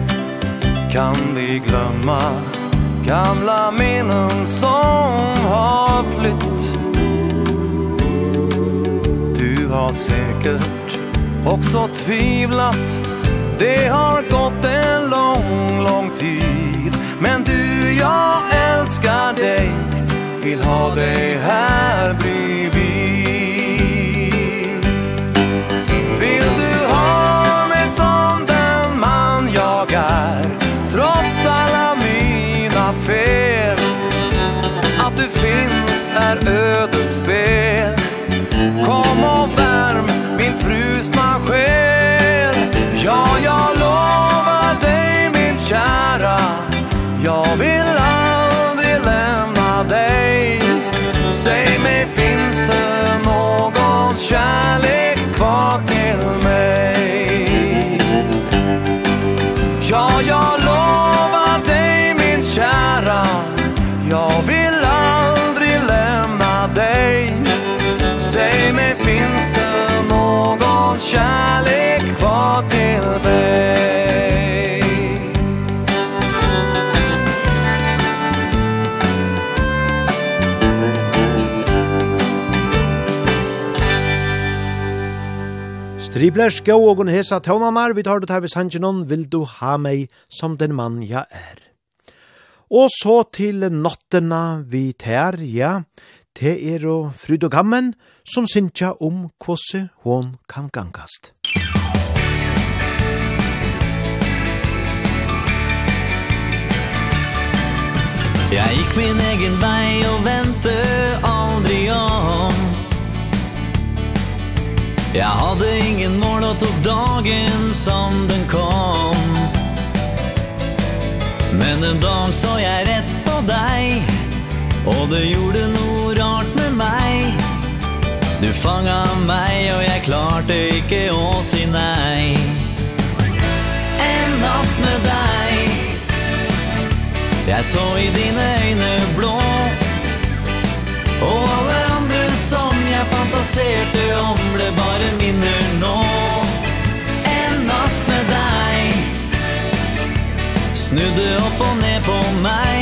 Kan vi glömma gamla minnen som har flytt. Du har säkert också tvivlat. Det har gått en lång, lång tid. Men du, jag älskar dig. Vill ha dig här bredvid är ödets spel. Kom och värm min frusna själ Ja, jag lovar dig min kära. Jag vill aldrig lämna dig. Säg mig, finns det någon kärlek kvar till mig? Ja, jag lovar dig min kära. Jag vill av kärlek kvar till mig Stribler skjå og hun hesa tånamar, vi tar det her ved Sanjinon, vil du ha meg som den mann jeg er. Og så til nottena vi tær, ja, te er og fryd og gammen, og som syntja om kvosse hon kan gangast. Jeg gikk min egen vei og vente aldri om Jeg hadde ingen mål og tok dagen som den kom Men en dag så jeg rett på deg Og det gjorde noe Du fanga meg og jeg klarte ikke å si nei En natt med deg Jeg så i dine øyne blå. Og alle andre som jeg fantaserte om ble bare minner nå. En natt med deg Snudde opp og ned på meg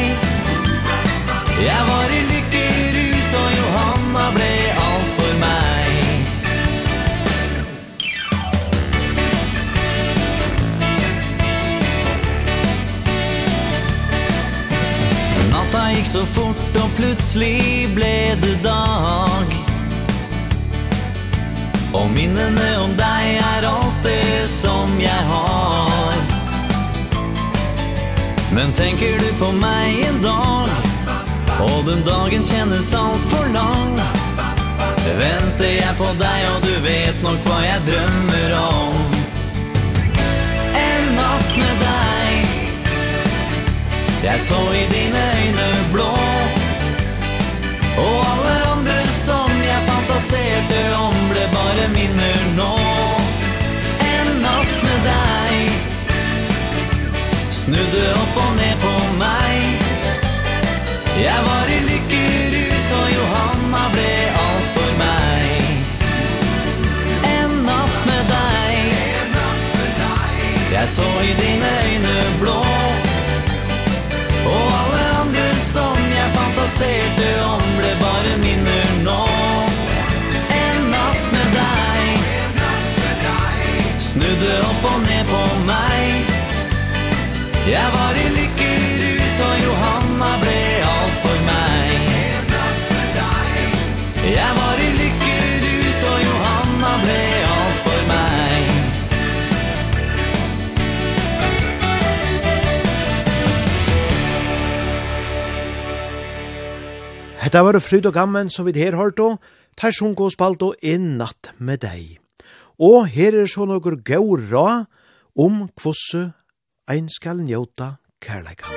Jeg var i livet Så fort og plötsligt ble det dag. Och minnene om dig är allt det som jag har. Men tänker du på mig en dag? Och den dagen kjennes allt för lang. Väntar jag på dig och du vet nog vad jag drömmer om. En natt med dig Jeg så i dina fantaserte om ble bare minner nå En natt med deg Snudde opp og ned på meg Jeg var i lykkerus og Johanna ble alt for meg En natt med deg Jeg så i dine øyne blå. Jeg var i lykkerus og Johanna ble alt for meg Jeg var i lykkerus og Johanna ble alt for meg Hetta var fryd og gammen som vi her hørt og tar sjunko og spalt og en natt med deg. Og her er så noen gau ra om kvosse Ein skal njóta kærleikan.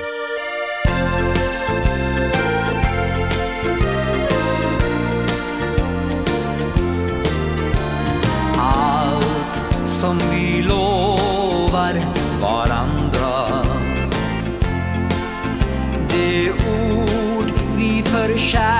Allt som vi lovar varandra Det ord vi förkär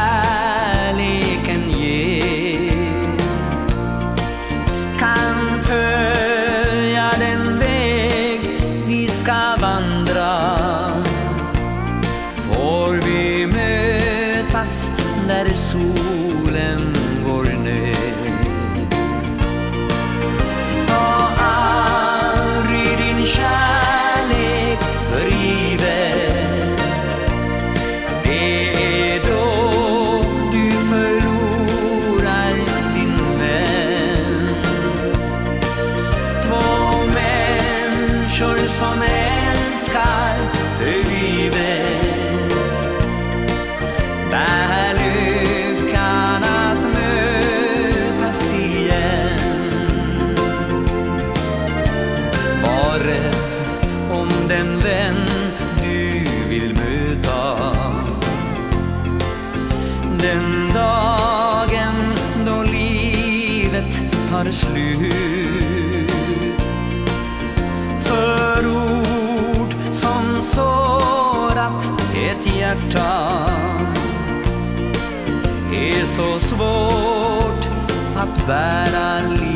så svårt att bära livet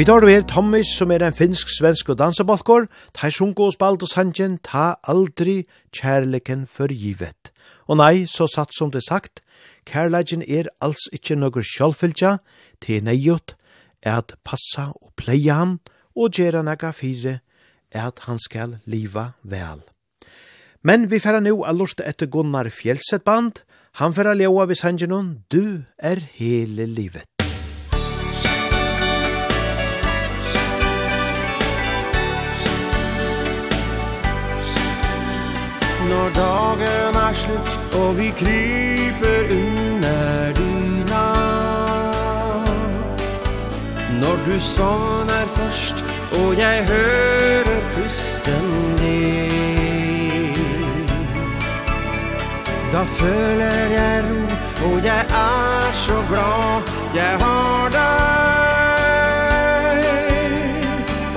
Vi tar over Thomas, som er en finsk-svensk og dansebalkor, ta sjunko og spalt og sanjen, ta aldri kjærleken for givet. Og nei, så satt som det sagt, kjærleken er alls ikkje nogur sjálfylgja, til neiot, er at passa og pleia han, og gjera nega fire, er at han skal liva vel. Men vi færa nu a lort etter Gunnar Fjellset band, han færa leoa vi sanjenon, du er hele livet. Når dagen er slutt og vi kryper under dyna Når du sovner først og jeg hører pusten din. Da føler jeg ro og jeg er så glad jeg har deg.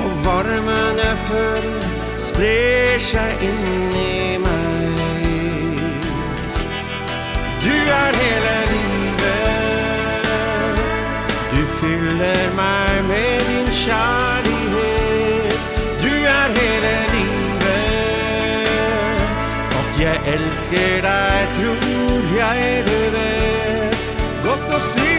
Og varmen jeg føler sprer seg inn kjærlighet Du er hele livet. At jeg elsker deg tror jeg du vet Godt å styr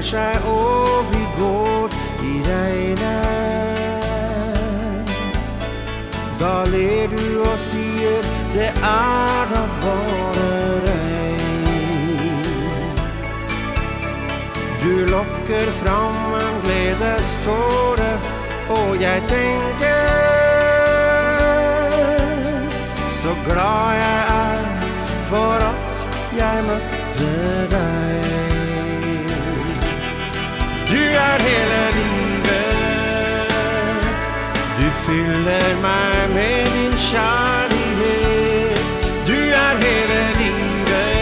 ser seg og vi går i regnet. Da ler du og sier det er da bare regn. Du lokker fram en gledeståre og jeg tenker Så glad jeg er for at jeg møtte er hele livet Du fyller meg med din kjærlighet. Du er hele livet.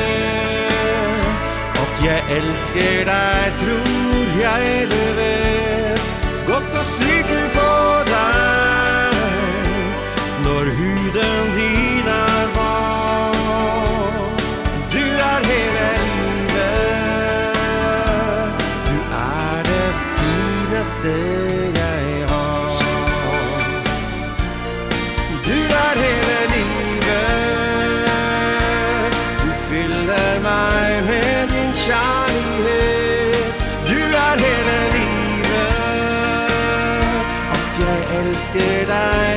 At jeg elsker deg tror jeg det vet. Godt å stryke på deg. Når huden din eneste jeg har Du er hele livet. Du fyller meg med din kjærlighet. Du er hele livet. At jeg elsker deg.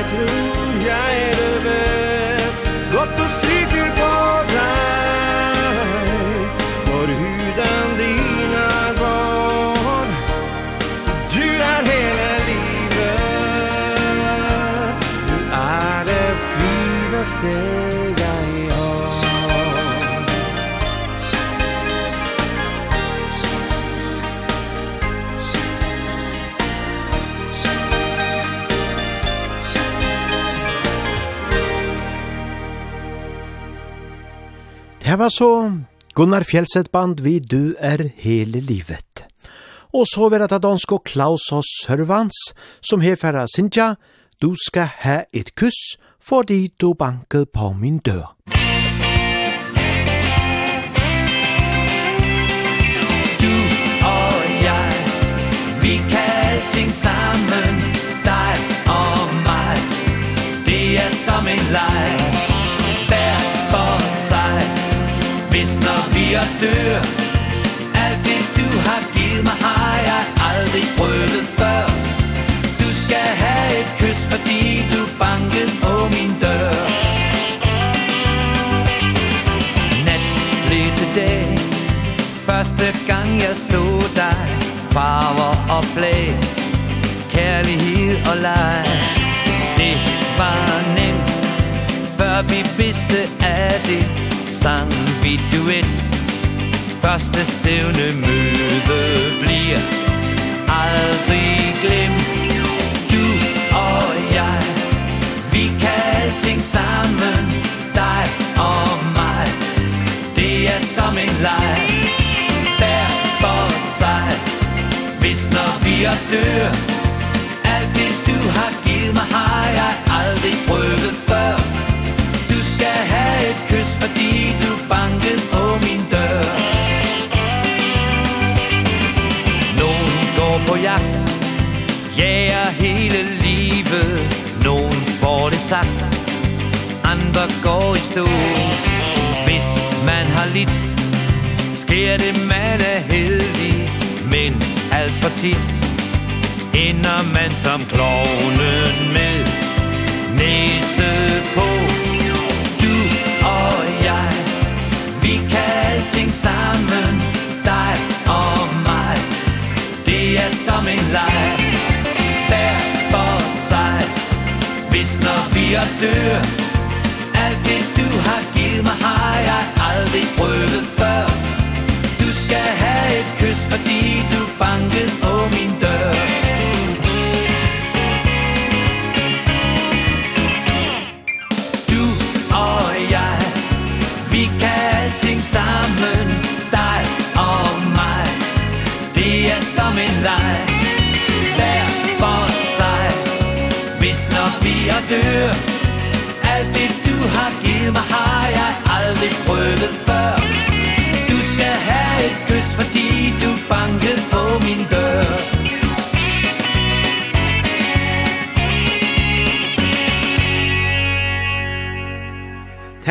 Det var så Gunnar Fjellset band vi Du er hele livet. Og så var det dansk og Klaus og Sørvans som herfæra Sintja Du skal ha et kuss fordi du banket på min dør. Du og jeg, vi kan alting sammen, dig og mig, det er som en lag. Hvis når vi er dør Alt det du har givet mig Har jeg aldrig prøvet før. Du skal have et kys Fordi du bankede på min dør. Nat blev til dag. Første gang jeg så dig. Farver og flag. Kærlighed og leg. Det var nemt. Før vi vidste af det Sang vi duet Første stævne møde bliver aldrig glemt Du og jeg, vi kan alting sammen. Dig og mig, det er som en leg. Hver for sig, hvis når vi er dør andre går i stå. Hvis man har lidt Sker det man er heldig Men alt for tit Ender man som klovnen med Næse på. Du og jeg Vi kan alting sammen Dig og mig. Det er som en leg Hver for sig. Hvis når vi er dør banket på min dør Du og jeg Vi kan alting sammen Dig og mig. Det er som en leg Hver for sig. Hvis når vi er dør Alt det du har givet mig Har jeg aldrig prøvet før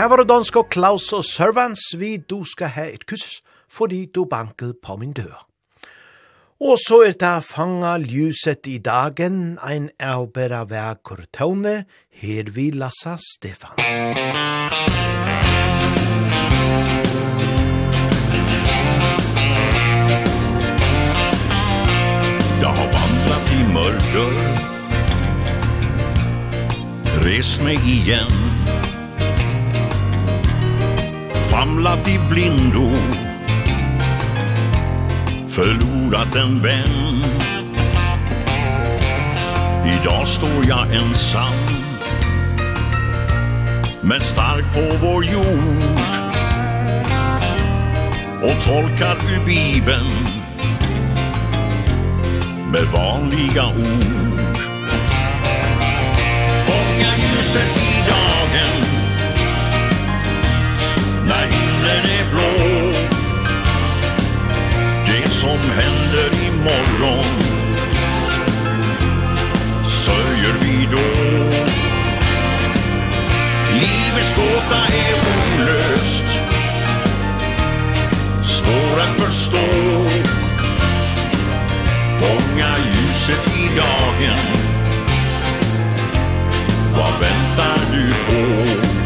Her var det dansk og Klaus og Servans, vi du skal ha et kyss, fordi du banket på min dør. Og så er det fanga ljuset i dagen, ein avbera vekur tåne, her vi Lassa Stefans. Jag har vandrat i mörker Res mig igen famlat i blindo. Förlorat en vän. Idag står jag ensam. Men stark på vår jord. Och tolkar ur Bibeln. Med vanliga ord. Fånga ljuset i dagen när himlen är blå. Det som händer imorgon Sörjer vi då. Livets gåta är olöst. Svår att förstå. Fånga ljuset i dagen. Vad väntar du på?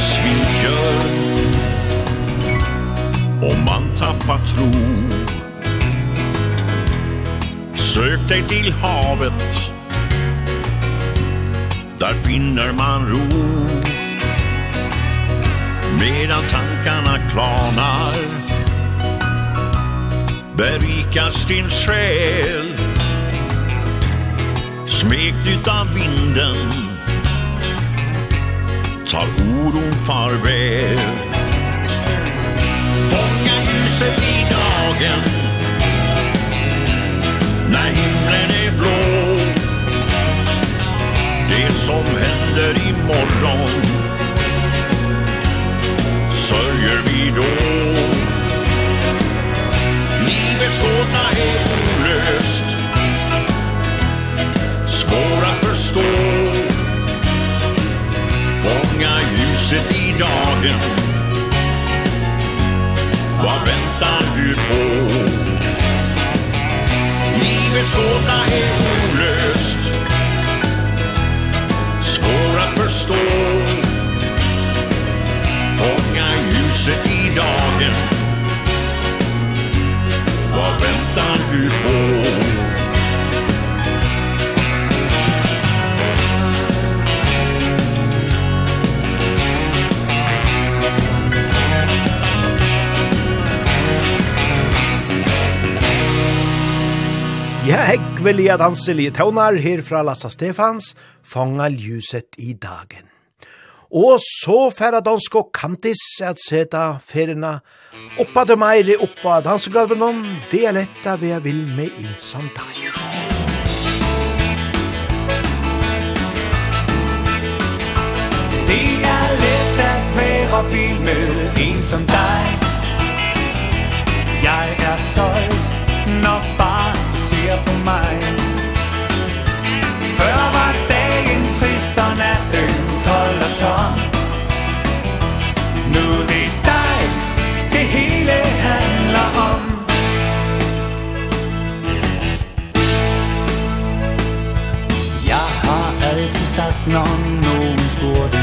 sviker Och man tappar tro. Sök dig till havet. Där finner man ro. Medan tankarna klarnar Berikas din själ. Smekt utav vinden tar oron farväl Fånga ljuset i dagen. När himlen är blå. Det som händer imorgon Sörjer vi då. Livets gåta är olöst huset i dagen Vad väntar du på? Livets gåta är olöst Svår att förstå Fånga ljuset i dagen Vad väntar du på? Ja, hekk vilja danselige tøvnar her fra Lassa Stefans, fanga ljuset i dagen. Og så færa dansk og kantis at seta ferina oppa de meire oppa dansegalbenon, det er letta vi er vil med innsam dag. Det er lett at være vild med en som dig Jeg er solgt, når bare ser på mig. Før var dagen trist og natten kold og tom. Nu er det dig, det hele handler om. Jeg har altid sagt, når nogen spurgte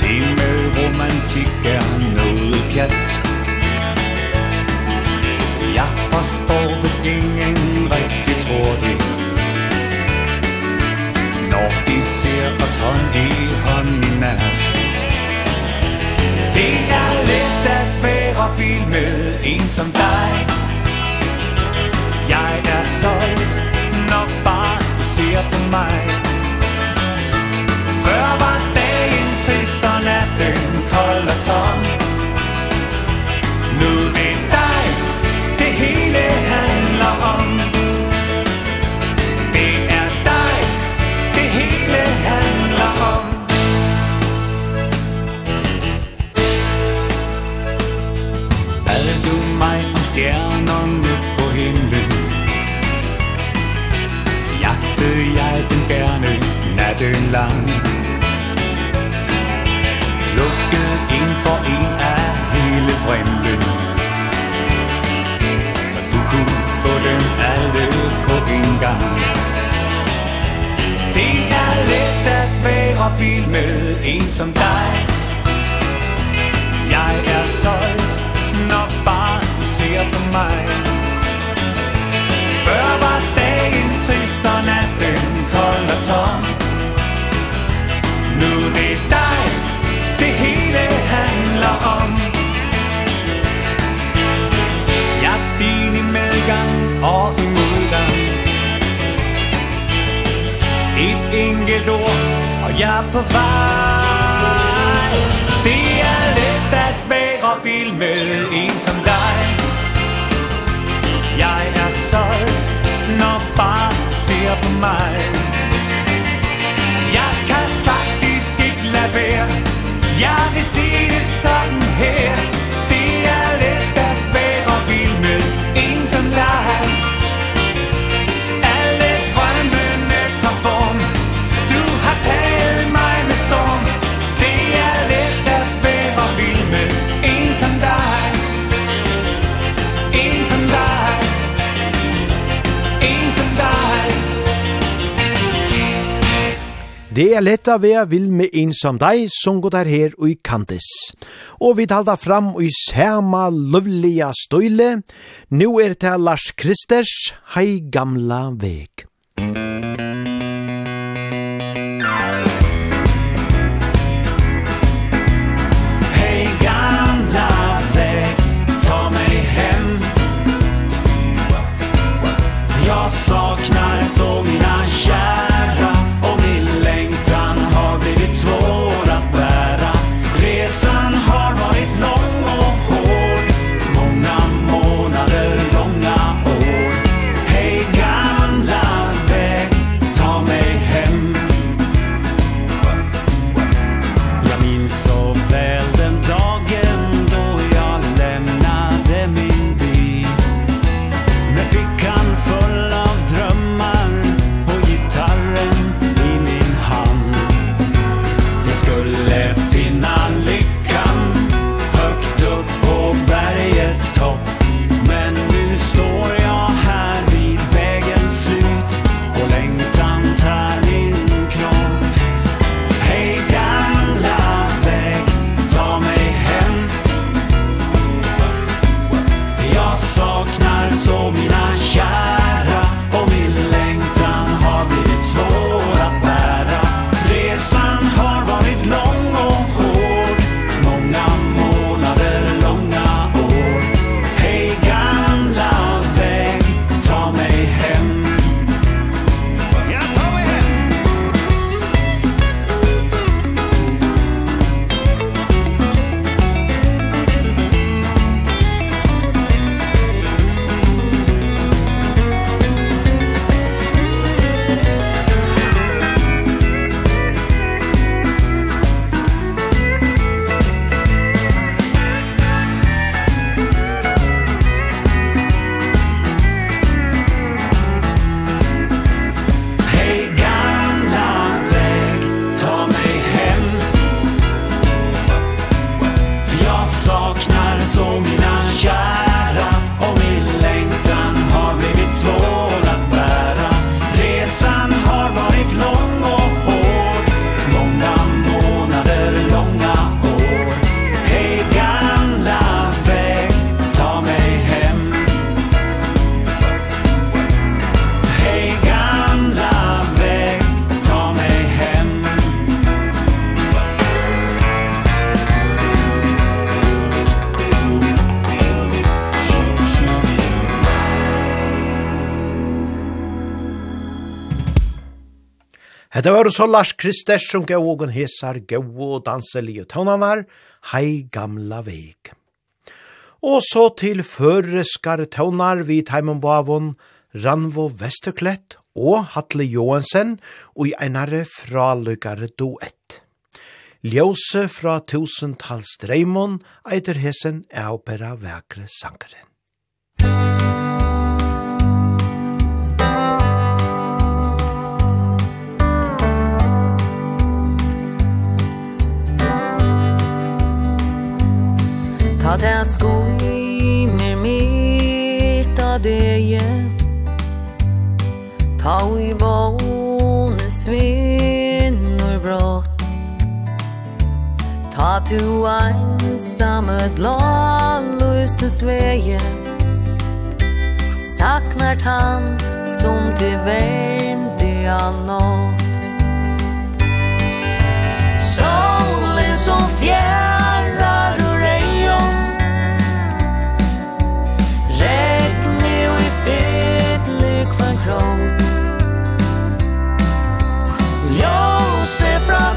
Det med romantik er noget pjat. Jeg forstår, hvis ingen rigtig tror det. Når de ser os hånd i hånd i nat Det er let at være vild med en som dig Jeg er solgt, når bare du ser på mig Før var dagen trist og natten kold og tom. Nu land Plukket en for en af hele fremden. Så du kunne få dem alle på en gang. Det er let at være vild med en som dig. Jeg er solgt, når barn ser på mig. Før var dagen trist og natten kold og tom. enkelt ord Og jeg er på vej Det er let at være vild med en som dig. Jeg er solgt Når bare ser på mig. Jeg kan faktisk ikke lade være Jeg vil sige det sådan her Det er lett av jeg vil med en som deg, som går der her og i kantes. Og vi talte fram i sama løvliga støyle. Nå er det Lars Kristers, hei gamla veg. Hetta var så Lars Kristers som gav ågen hesar, gav og danselige tøvnanar, hei gamla veik. Og så til føreskare tøvnar vi teimen bavon, Ranvo Vesterklett og Hatle Johansen og i einare fralukare duett. Ljose fra tusentals dreimon eiter hesen er opera vekre sangeren. At jeg skuimer mitt av deg Ta i vånes vinner brått Ta tu ensamet et lalluses veie Saknar han som til värmde jag nått. Solen som fjärr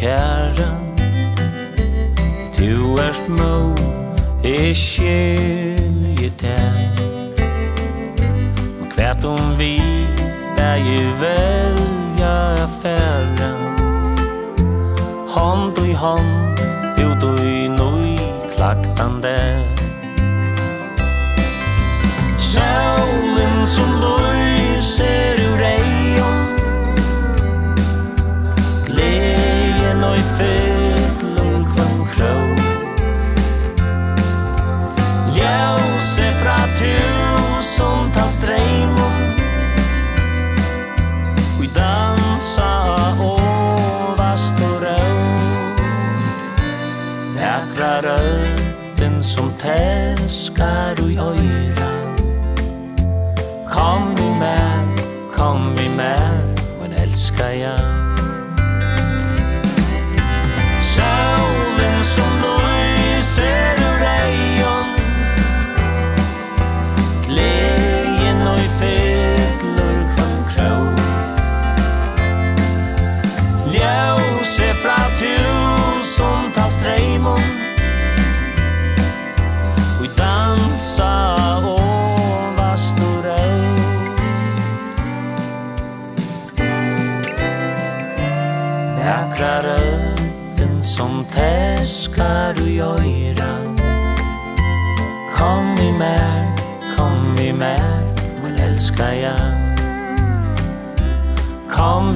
kære Du erst mo jeg skilje tær. Og kvært om vi bægi velja a Hånd i hånd, ut og i nøy klaktande Sjaulen som løyser fyllum kvann kró Ljause fra tusen tal Vi dansa og rau Nekra røyden som teskar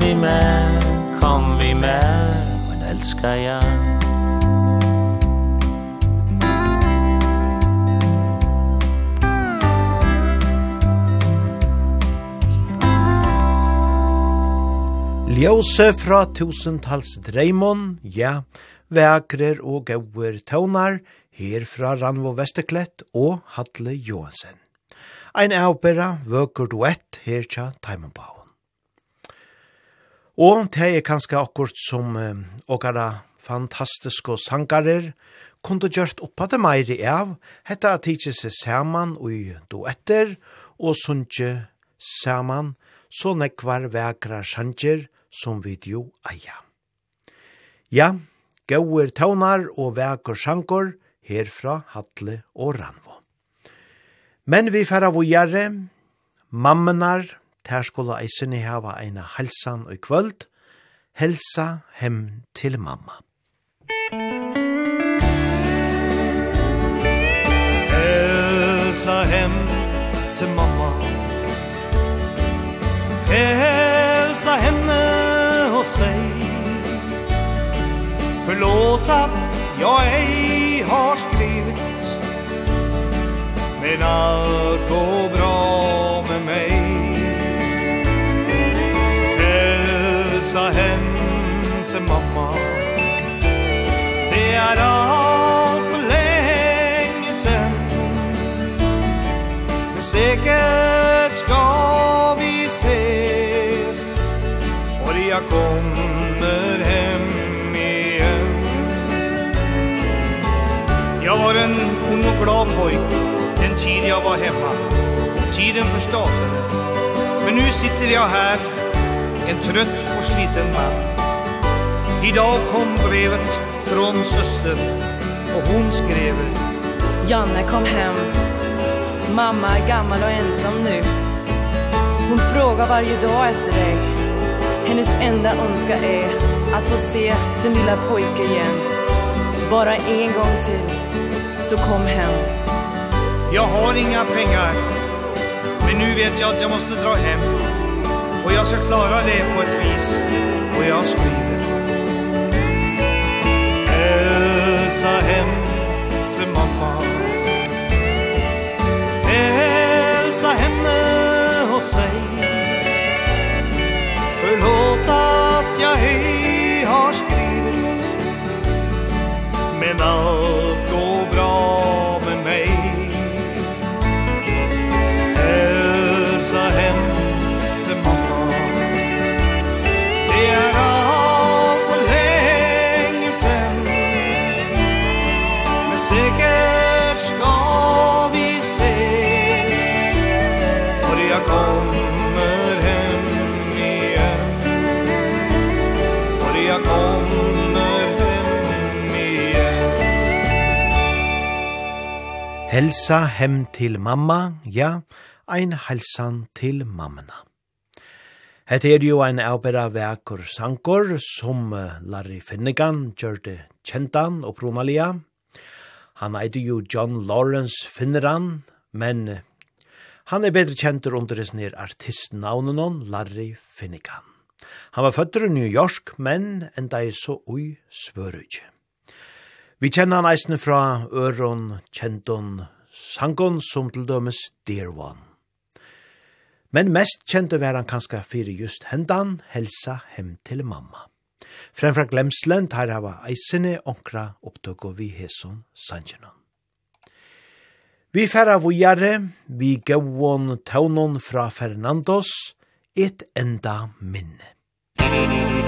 vi med, kom vi med Men elskar jag Ljose fra tusentals dreimon, ja, vekrer og gauer tøvnar, her fra Ranvo Vesterklett og Hatle Johansen. Ein avbera vøker duett her tja Taimanbao. Og det er kanskje akkurat som eh, okkara fantastiske sangarer kunde gjørt oppa det meiri av, hetta at tidsi seg saman ui duetter, og sunnje saman, så nekvar vekra sanger som jo eia. Ja, gauir taunar og vekur sjanger herfra Hatle og Ranvo. Men vi færa vågjare, mammenar, Ter skulle eisene hava eina halsan og kvöld. Helsa hem til mamma. Helsa hem til mamma. Helsa henne og säg Förlåt att jag ej har skrivit Men allt går bra til mamma. Det er alt for lenge sen Men sikkert skal vi ses For jeg kommer hem igjen. Jeg var en ung og glad pojk Den tid jeg var hemma Tiden förstod Men nu sitter jag här En trött och sliten man Idag kom brevet från syster och hon skrev Janne kom hem. Mamma är gammal och ensam nu. Hon frågar varje dag efter dig. Hennes enda önskan är att få se sin lilla pojke igen. Bara en gång till så kom hem. Jag har inga pengar Men nu vet jag att jag måste dra hem. Och jag ska klara det på ett vis. Och jag skriver. hälsa hem till mamma. Hälsa henne och säg Förlåta Helsa hem til mamma, ja, ein halsan til mammana. Hette er jo ein avbera vekur sankor som Larry Finnegan gjørte kjentan og pronalia. Han eide jo John Lawrence Finneran, men han er bedre kjentur under hans nir artistnavnen hon, Larry Finnegan. Han var føtter i New York, men enda er så ui svørutje. Vi kjenner han eisene fra Øron, Kjenton, Sangon, som til dømes Dear One. Men mest kjente var han kanskje fyrir just hendan, helsa hem til mamma. Fremfra glemslen tar hava eisene onkra opptøkko vi heson sanjenon. Vi færa vujare, vi gauon taunon fra Fernandos, et enda minne. Musikk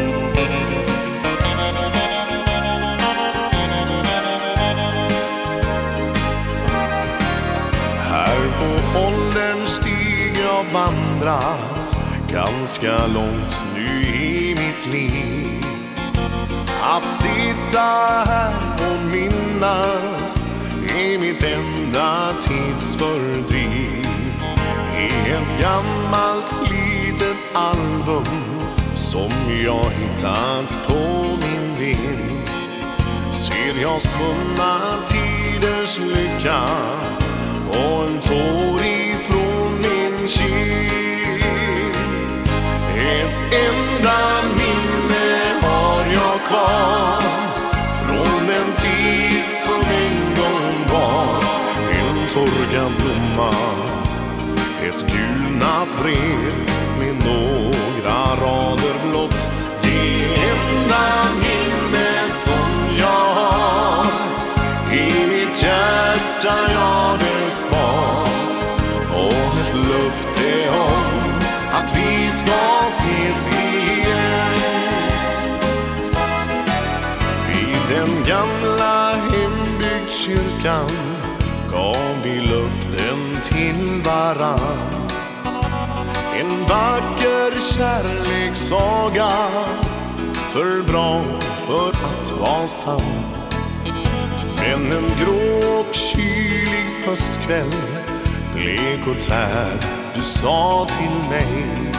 har vandrat ganska långt nu i mitt liv. Att sitta här och minnas är mitt enda tidsfördriv I ett gammalt slitet album som jag hittat på min vind. Ser jag svunna tiders lycka och en tår i min kind Ett enda minne har jag kvar. Från den tid som en gång var En torkad blomma. Ett gulnat brev med några rader blott. Det enda minne som jag har. I mitt hjärta jag ska ses igen I den gamla hembygdskyrkan gav vi luften till varann En vacker kärlekssaga För bra för att vara sann Men en grå och kylig höstkväll Blek och tär, du sa till mig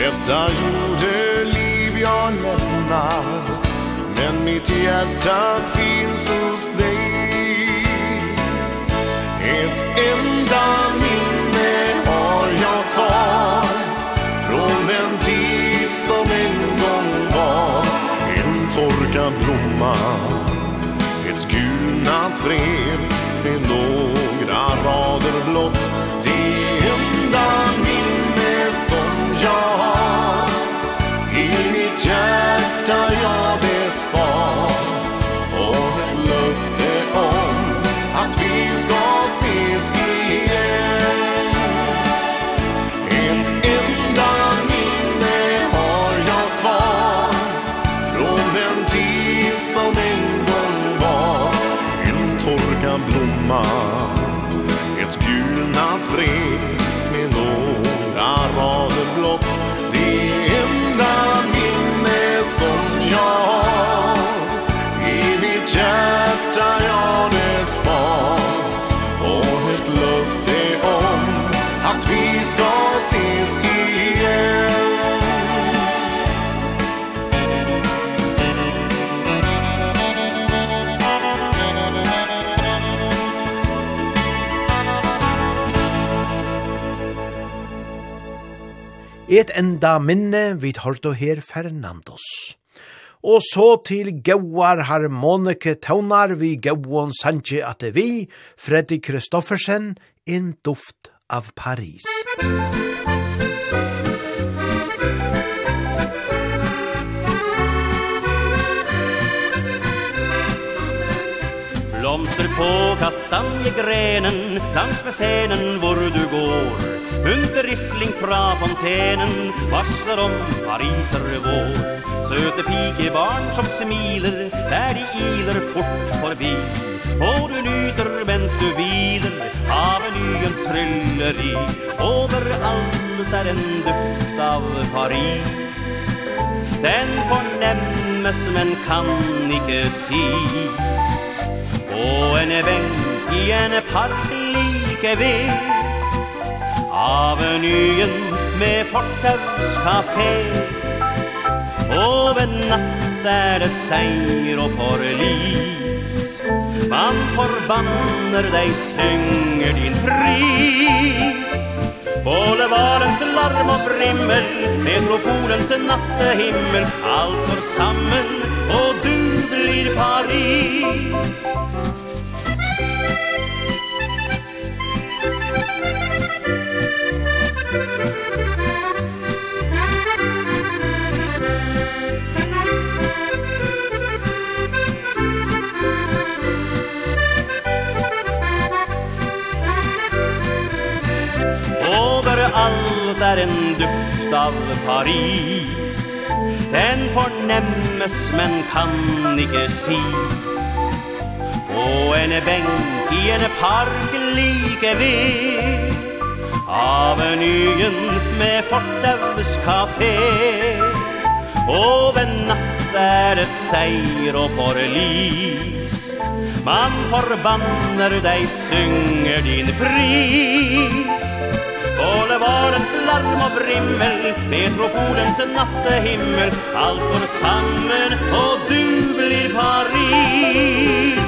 Detta gjorde liv jag lämnar Men mitt hjärta finns hos dig. Ett enda minne har jag kvar. Från den tid som en gång var En torkad blomma. Ett gulnat brev Med några rader blott. Et enda minne vid hårdo her Fernandos. Og så til gauar harmonike taunar vi gauon sanje at vi, Freddy Kristoffersen, en duft av Paris. Blomster på kastanjegrenen, langs med scenen hvor du går. Under rissling fra fontenen Varsler om pariser vår. Søte pikebarn som smiler Der de iler fort forbi Og du nyter mens du hviler Av en nyens trylleri. Overalt er en duft av Paris. Den fornemmes men kan ikke sies. På en benk i en park like ved. Avenyen med fortets kafé Og ved natt er det seier og forlis. Man forbanner deg, synger din pris. Boulevardens larm og brimmel Metropolens nattehimmel Alt går sammen, og du blir Paris. allt er en duft av Paris. Den fornemmes men kan ikke sis På en benk i en park like ved. Avenyen med Fortaus kafé. Og ved natt er det seier og forlis. Man forbanner deg, synger din pris. Boulevardens larm og brimmel Metropolens nattehimmel. Alt går sammen og du blir Paris.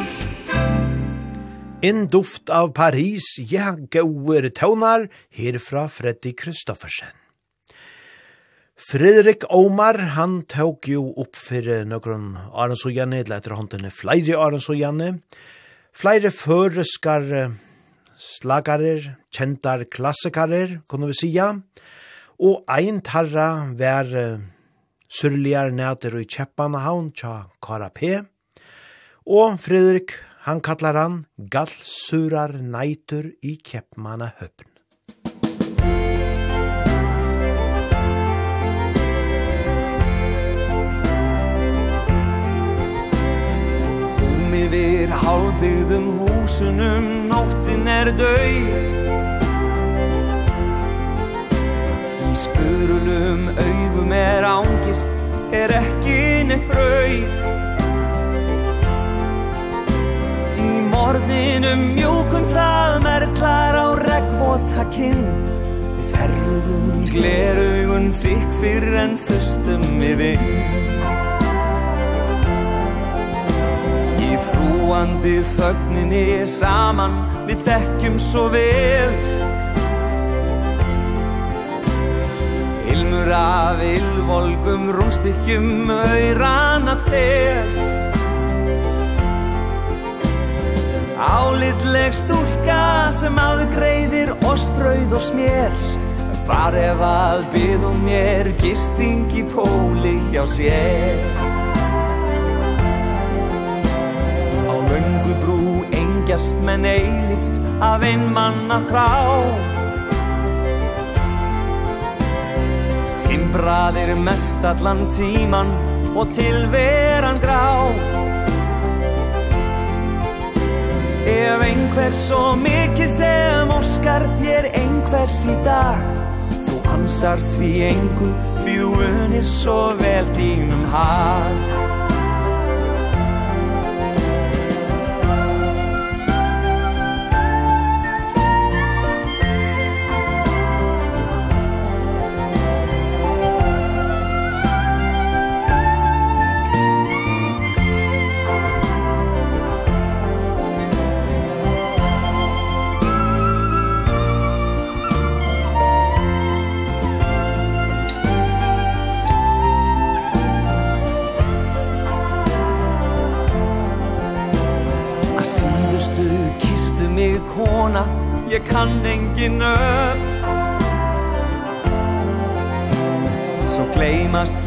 En duft av Paris, ja, gauer tøvnar, herfra Freddy Kristoffersen. Fredrik Omar, han tåg jo opp fyrir nøkron Janne, eller etter håndene flere Aronsojane. Flere føreskar slagarer, kjentar klassikarer, kunne vi sija. Og ein tarra vær surligar næter i Kjeppanahavn, tja Kara P. Og Fredrik Han kallar han Gallsurar nætur i Kjeppmanna høpn. Fum i vir halvbygdum husunum, nóttin er døy. I spurulum augum er angist, er ekki neitt brauð. Orðinum mjúkum það merklar á regnvota kinn. Við þerruðum glerugun þykk fyrr en þustum við inn Í þrúandi þögninni saman við þekkjum svo vel. Ilmur af ilvolgum rúmstykkjum auðrana til Álitleg stúlka sem áður greiðir ostrauð og smér. Var ef að byðum mér gisting í póli hjá sér. Á löngu brú engjast menn eilift af ein manna krá Timbraðir mest allan tíman og tilveran grá. Ef einhver svo mikið sem óskar þér einhvers í dag Þú ansar því engu, því þú unir svo vel þínum hag.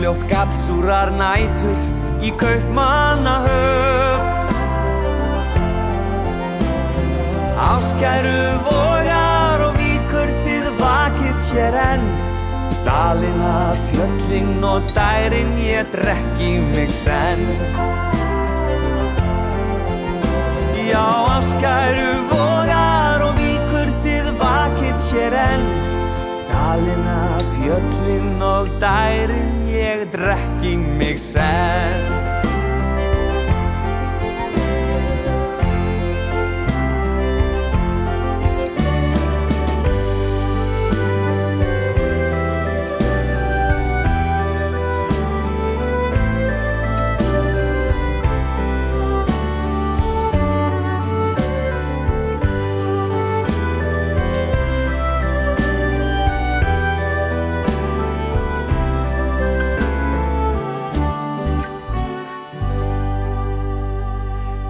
fljótt gapsúrar nætur í kaupmannahöf Áskæru vogar og vikur þið vakið hér enn. Dalina, fjöllin og dærin ég drekki mig senn. Já, áskæru vogar og vikur þið vakið hér enn. Dalina, fjöllin og dærin jeg drekk i meg selv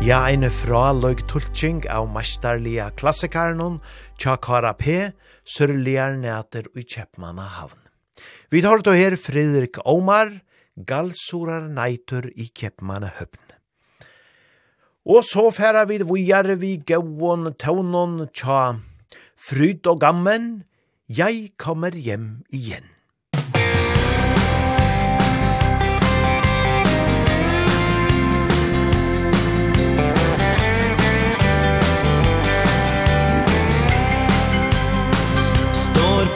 Ja, eine fra løg tulking av mestarlige klassikeren Kara P, sørligere næter i Kjeppmanna havn. Vi tar då her Fredrik Omar, galsorar nætur i Kjeppmanna høvn. Og så færa vi vujar vi gauon taunon tja fryd og gammen, jeg kommer hjem igjen.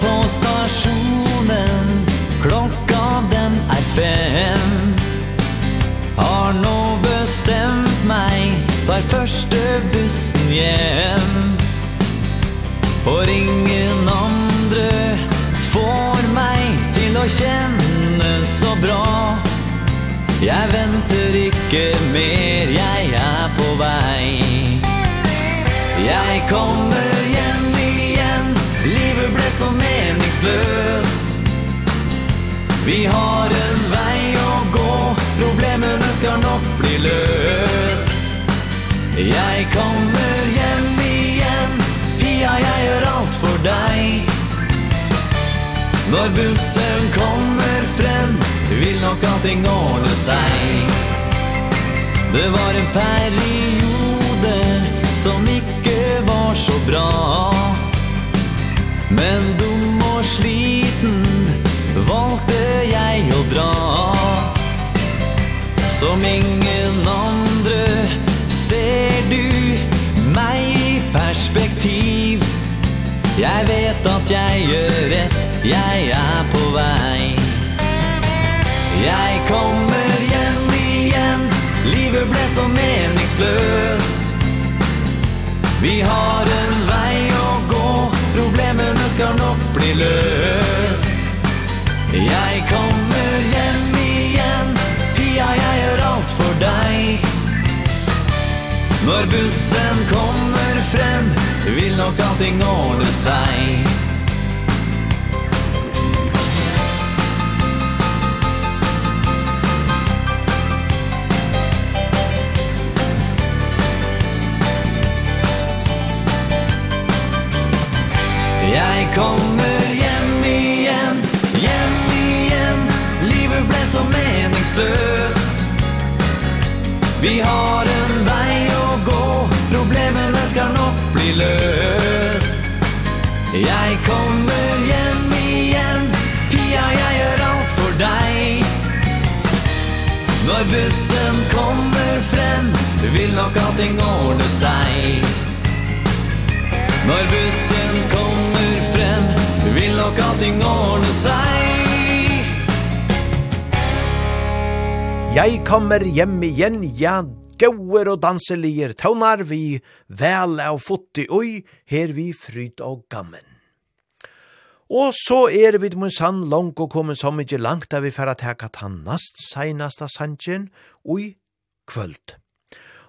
på stasjonen Klokka den er fem. Har nå bestemt meg Tar første bussen hjem For ingen andre Får meg til å kjenne så bra. Jeg venter ikke mer Jeg er på vei Jeg kommer hjem som är meningslöst Vi har en vei å gå Problemene skal nok bli løst. Jeg kommer hjem igjen Pia, jeg gjør alt for deg. Når bussen kommer frem Vil nok allting ordne seg. Det var en periode Som ikke var så bra. Men dum og sliten valgte jeg å dra. Som ingen andre ser du meg i perspektiv. Jeg vet at jeg gjør rett, jeg er på vei. Jeg kommer hjem igjen, livet ble så meningsløst. Vi har en skal nok bli løst. Jeg kommer hjem igjen. Pia, jeg gjør alt for deg. Når bussen kommer frem Vil nok allting ordne seg. kommer hjem igjen, ja, gauer og danselier, tøvnar vi vel av fotti oi, her vi fryd og gammen. Og så er vi mun sann lang og kommer så mykje langt da vi færa teka ta nast seinasta sannsjen oi kvöld.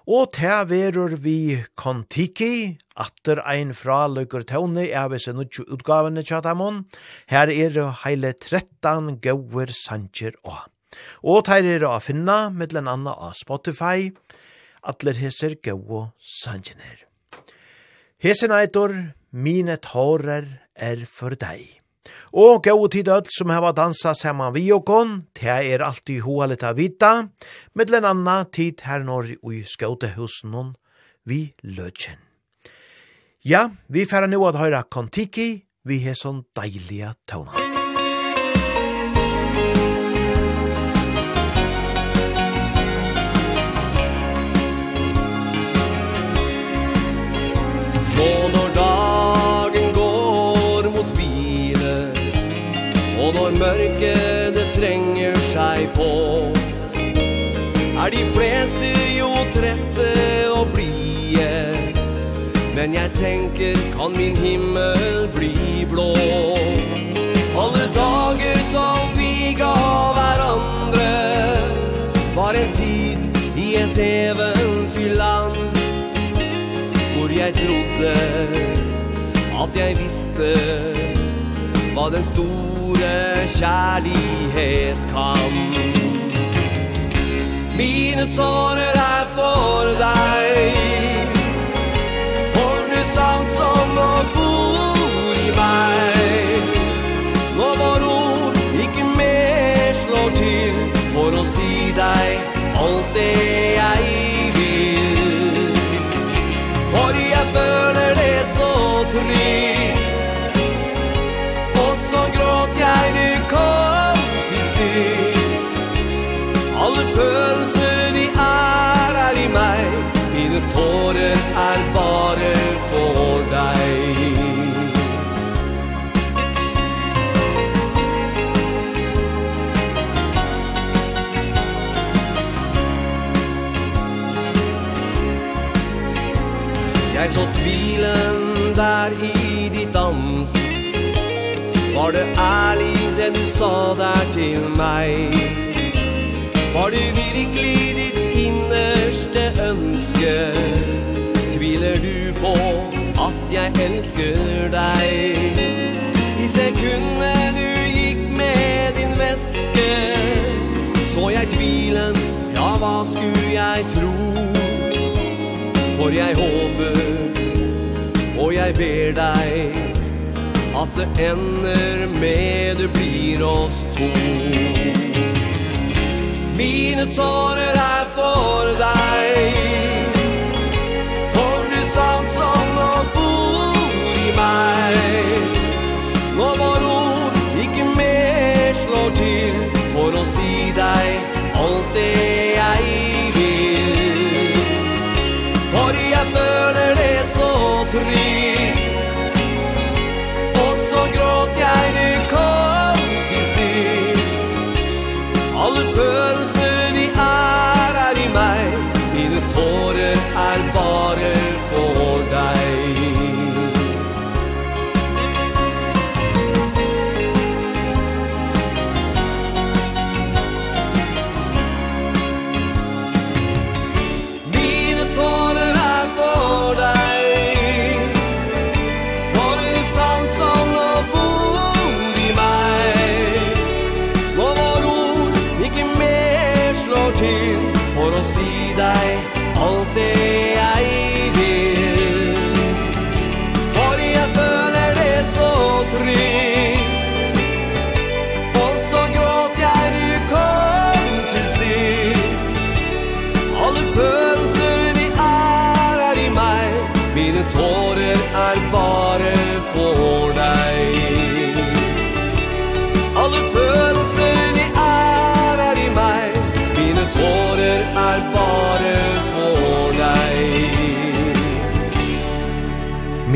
Og ta verur vi kontiki, atter ein fra løkker tøvne, er vi nukju utgavene tjatamon, her er heile trettan gauer sannsjer og Og teir er å finna, mittlen anna av Spotify, atler heser gau sangener. Hesen eitor, mine tårer er for deg. Og gau tid öll som heva dansa saman vi og kon, te er alltid hoa av vita, mittlen anna tid her når ui skautehusen vi løtjen. Ja, vi færa nu at høyra kontiki, vi heson deilige tåna. Nå når dagen går mot hvile Og når mørket det trenger seg på Er de fleste jo trette og blie Men jeg tenker, kan min himmel bli blå? Alle dager som vi ga hverandre Var en tid i et eventyrland jeg trodde At jeg visste Hva den store kjærlighet kan. Mine tårer er for deg For du sang som nå bor i meg. Nå vår ord ikke mer slår til For å si deg alt det jeg er bare for deg Jeg så tvilen der i ditt ansikt. Var det ærlig det du sa der til meg? Var det virkelig ditt innerste ønske? at jeg elsker deg. I sekundet du gikk med din veske Så jeg tvilen, ja hva skulle jeg tro? For jeg håper, og jeg ber deg At det ender med det blir oss to. Mine tårer er for deg. For du savner Nå vår ord ikke mer slår til For å si deg alt det jeg vil. For jeg føler det så trist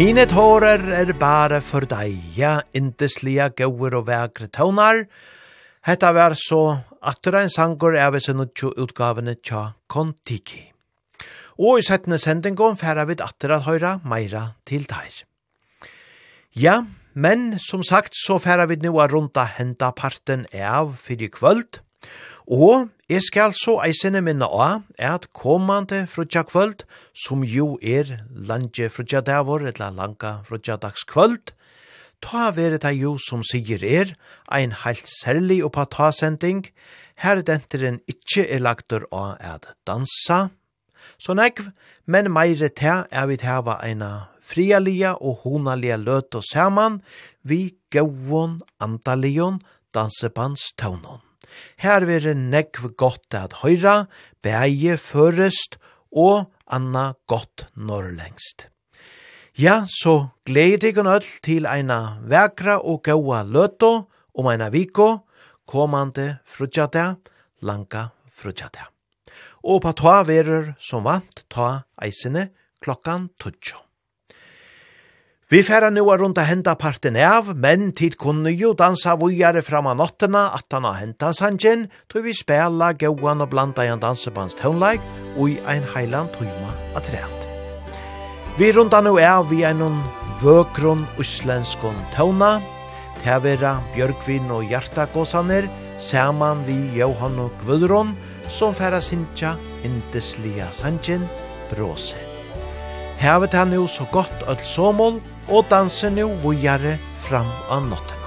Mine tårer er bare for deg, ja, indeslige gauer og vekre tånar. Hetta var så atter en sangur av sin utgavene tja Kontiki. Og i settene sendingon færa vid attra at høyra meira til teir. Ja, men som sagt så færa vid nu a runda henda parten av fyrir kvöld. Og Jeg skal så eisene minna av at kommande frutja kvöld, som jo er landje frutja davor, eller langa frutja dagskvöld, ta vere det jo som sier er, ein heilt særlig oppa ta-sending, her denteren ikkje er lagtur av at dansa, så nekv, men meire te er vi teva eina frialia og honalia løt og saman, vi gauon andalion dansebandstaunon. Her er nekv godt at høyra, beie førest og anna godt norrlengst. Ja, så gleder jeg øll til eina vekra og gaua løto om eina viko, komande frutjata, langa frutjata. Og på ta verur som vant ta eisene klokkan tutsjo. Vi færa nu er rundt henda parten av, men tid kunne jo dansa vujare fram av nottena at han har henta sanjen, tog vi spela gauan og blanda i en dansebands tøvnleik og i ein heiland tøyma atræt. Vi runda nu av vi er noen vøkron uslenskon tøvna, Tavera, Bjørkvin og Hjartakåsaner, saman vi Johan og Gvudron, som færa sinja indeslia sanjen, bråse. Hevet han jo så godt öll såmål, og danser nu vujare fram av notten.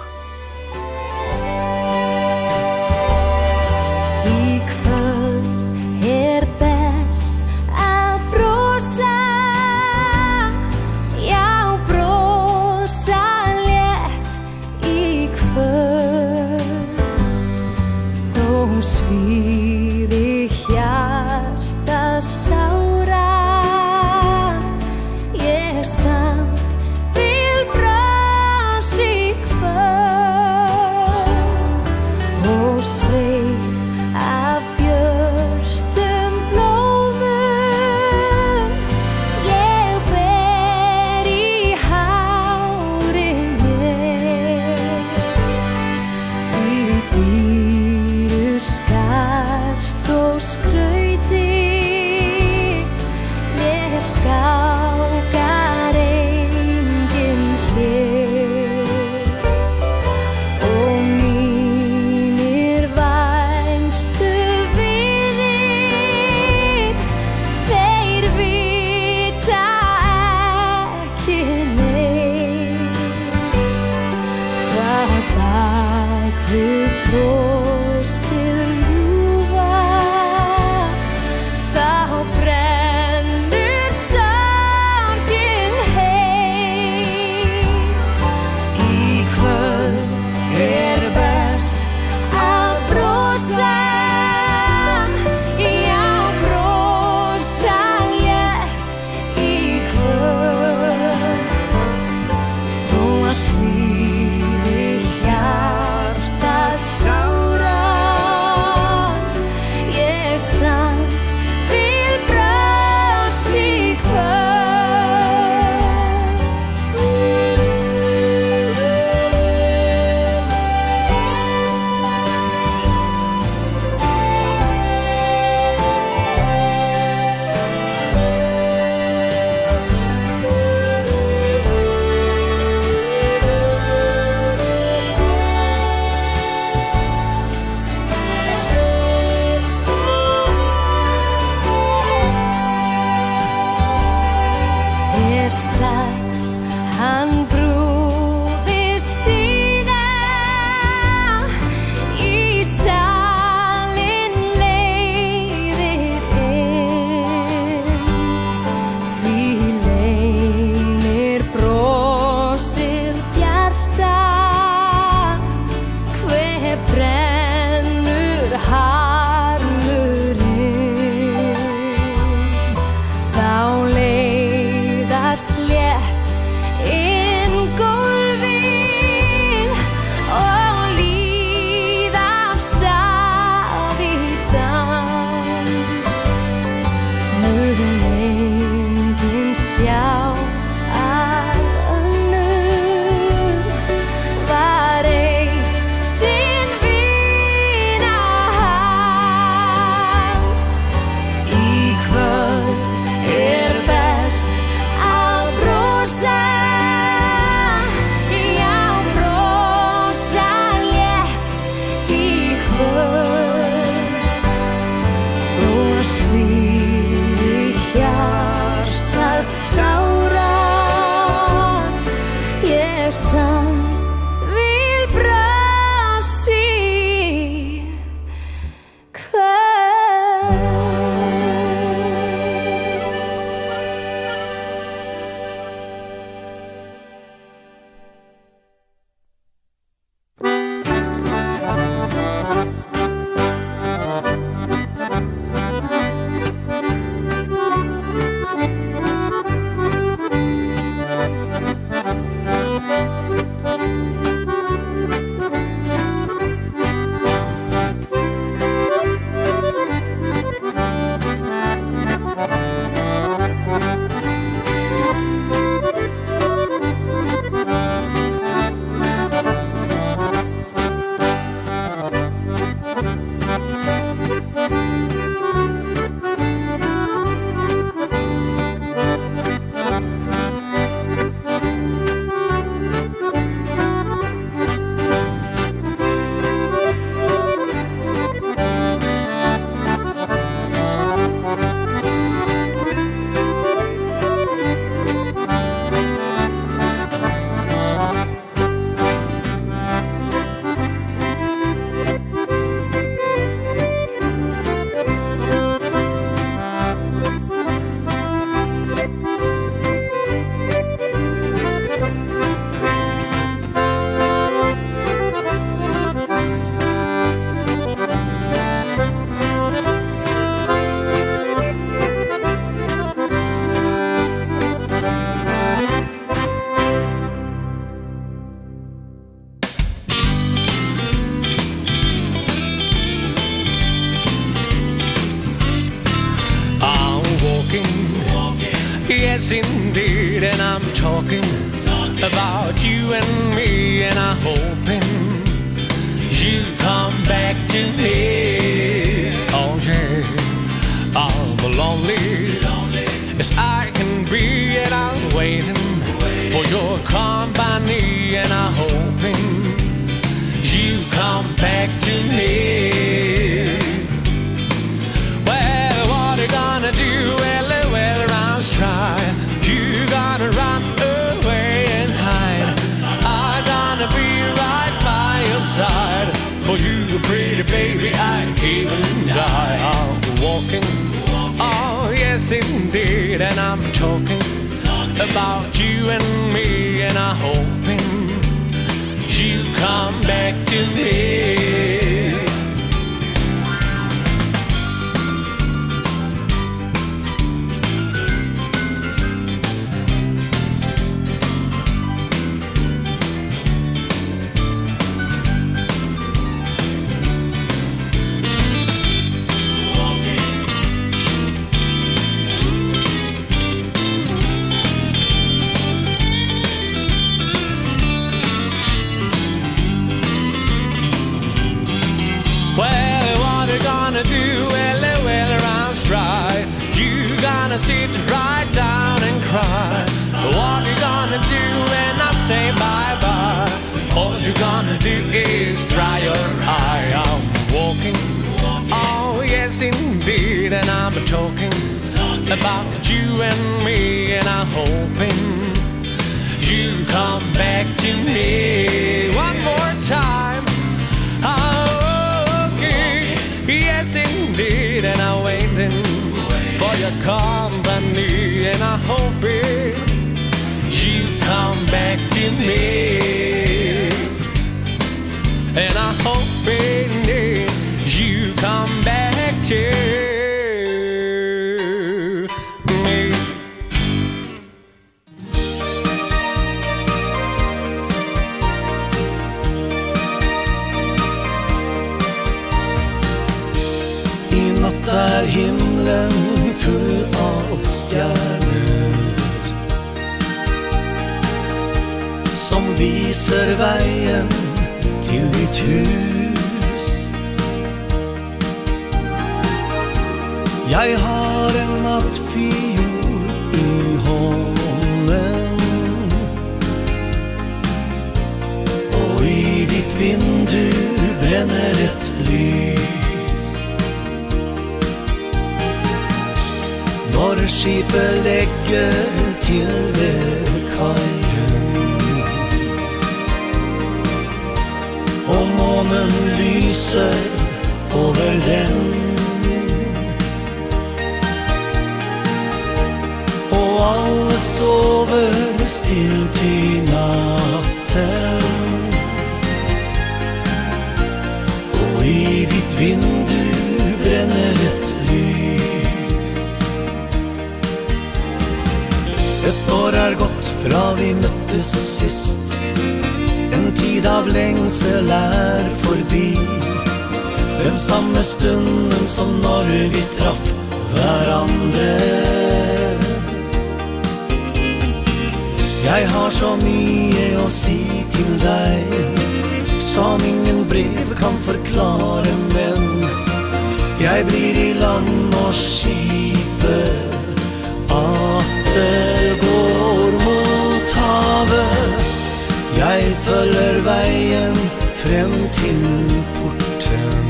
porten.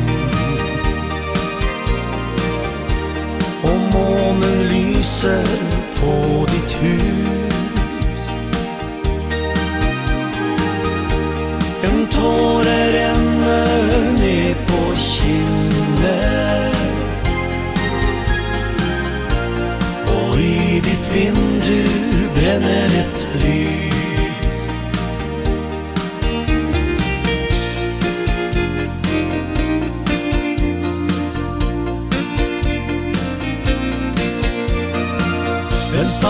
Och månen lyser på ditt hus. En tåre ränner ner på kinden Och i ditt vindu bränner ett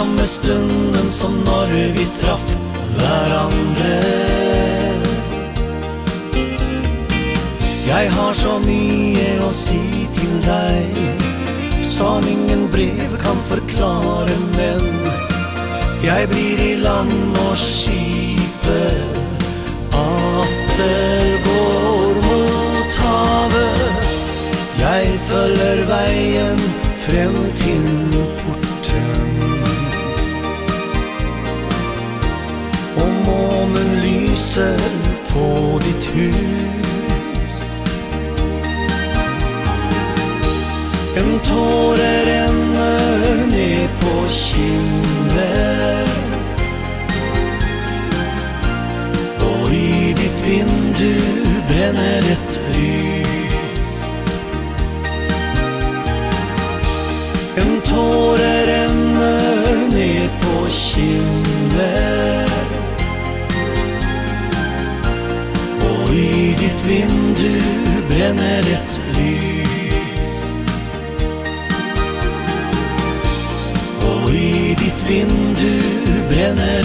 samme stunden som når vi traff hverandre. Jeg har så mye å si til deg Som ingen brev kan forklare, men Jeg blir i land og skipet Atter går mot havet. Jeg følger veien frem til porten lyser på ditt hus. En tåre renner ned på kinden. Og i ditt vindu brenner et lys. En tåre renner ned på kinden. du bränner ett lys. Och i ditt vind du bränner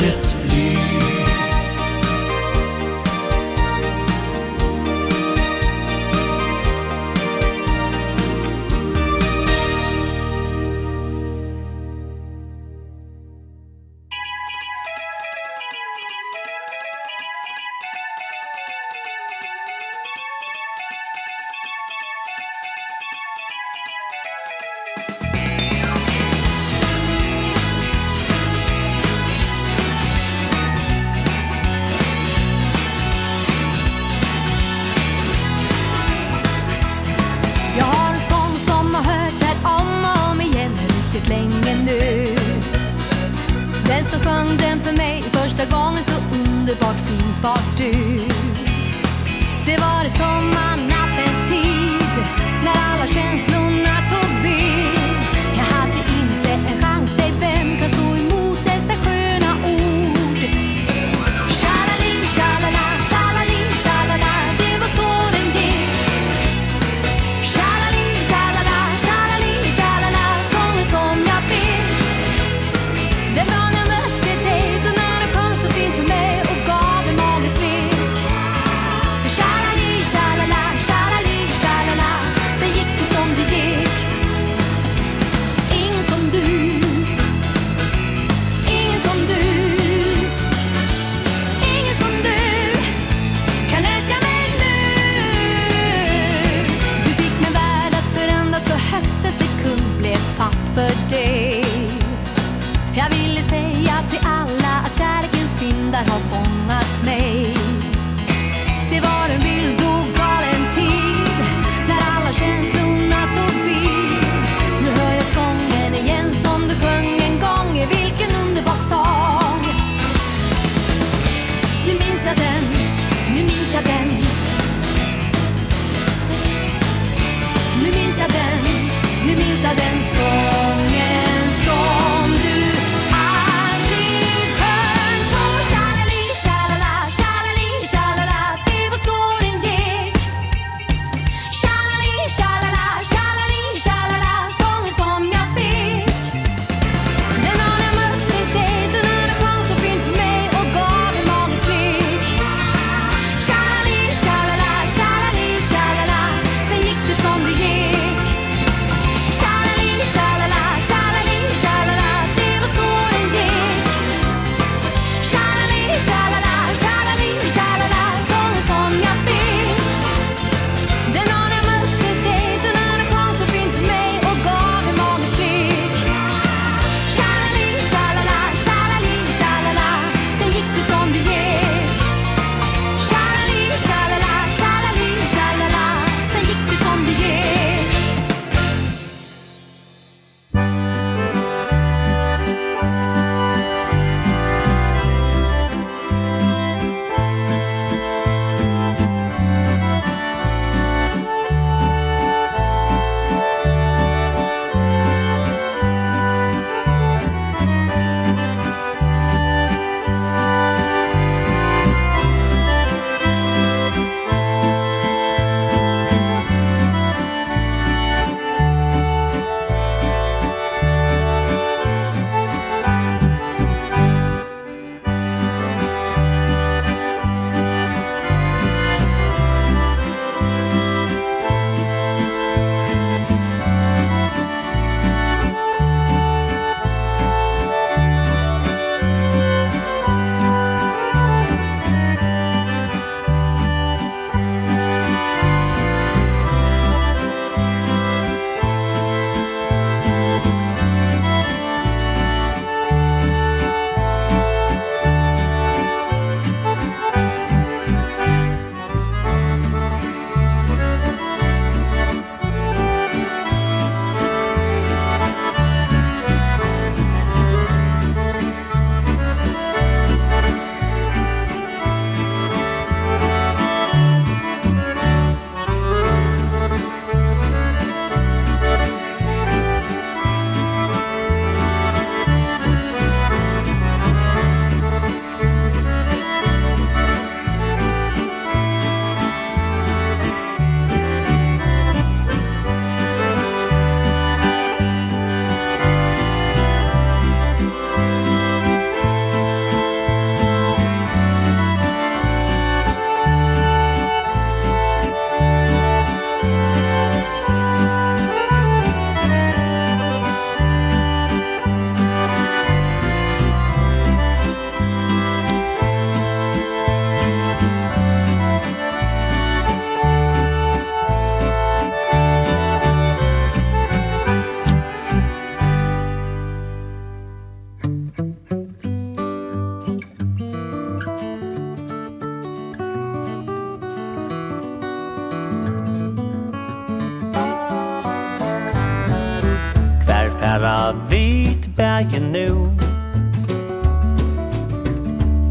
dagi nu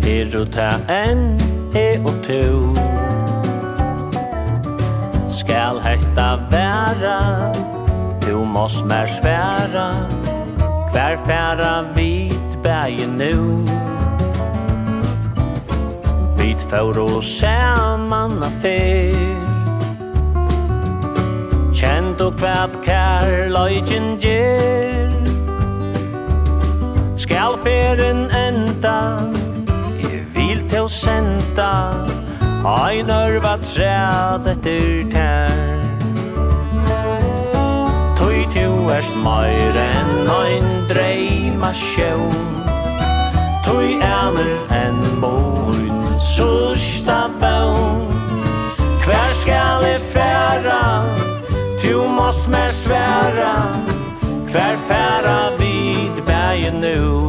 Eru ta enn e og tu Skal hetta vera Du mås mer sværa Hver færa vit bægi nu Vit fór og saman af fyr Kjent og kvæp kær løygen gjer skal feren enda. Jeg vil til senda Einar var træd etter tær. Tøy tu erst meir enn ein dreima sjøvn Tøy ærmer enn boin Susta vøvn Hver skal jeg færa? Tu måst mer sværa. Hver færa vi deg nu.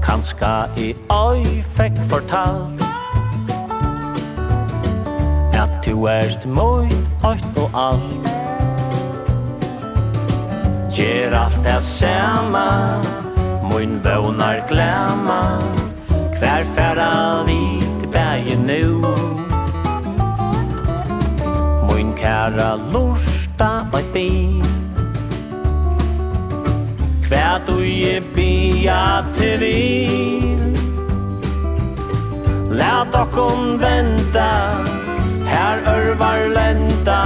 Kanska i oi fekk fortalt At du erst moi oit og alt. Gjer alt det samme Moin vånar glæma Hver færa vi bæje nu. Moin kæra lorsta og bi tui e bia te vi Lät okkom venta Här örvar lenta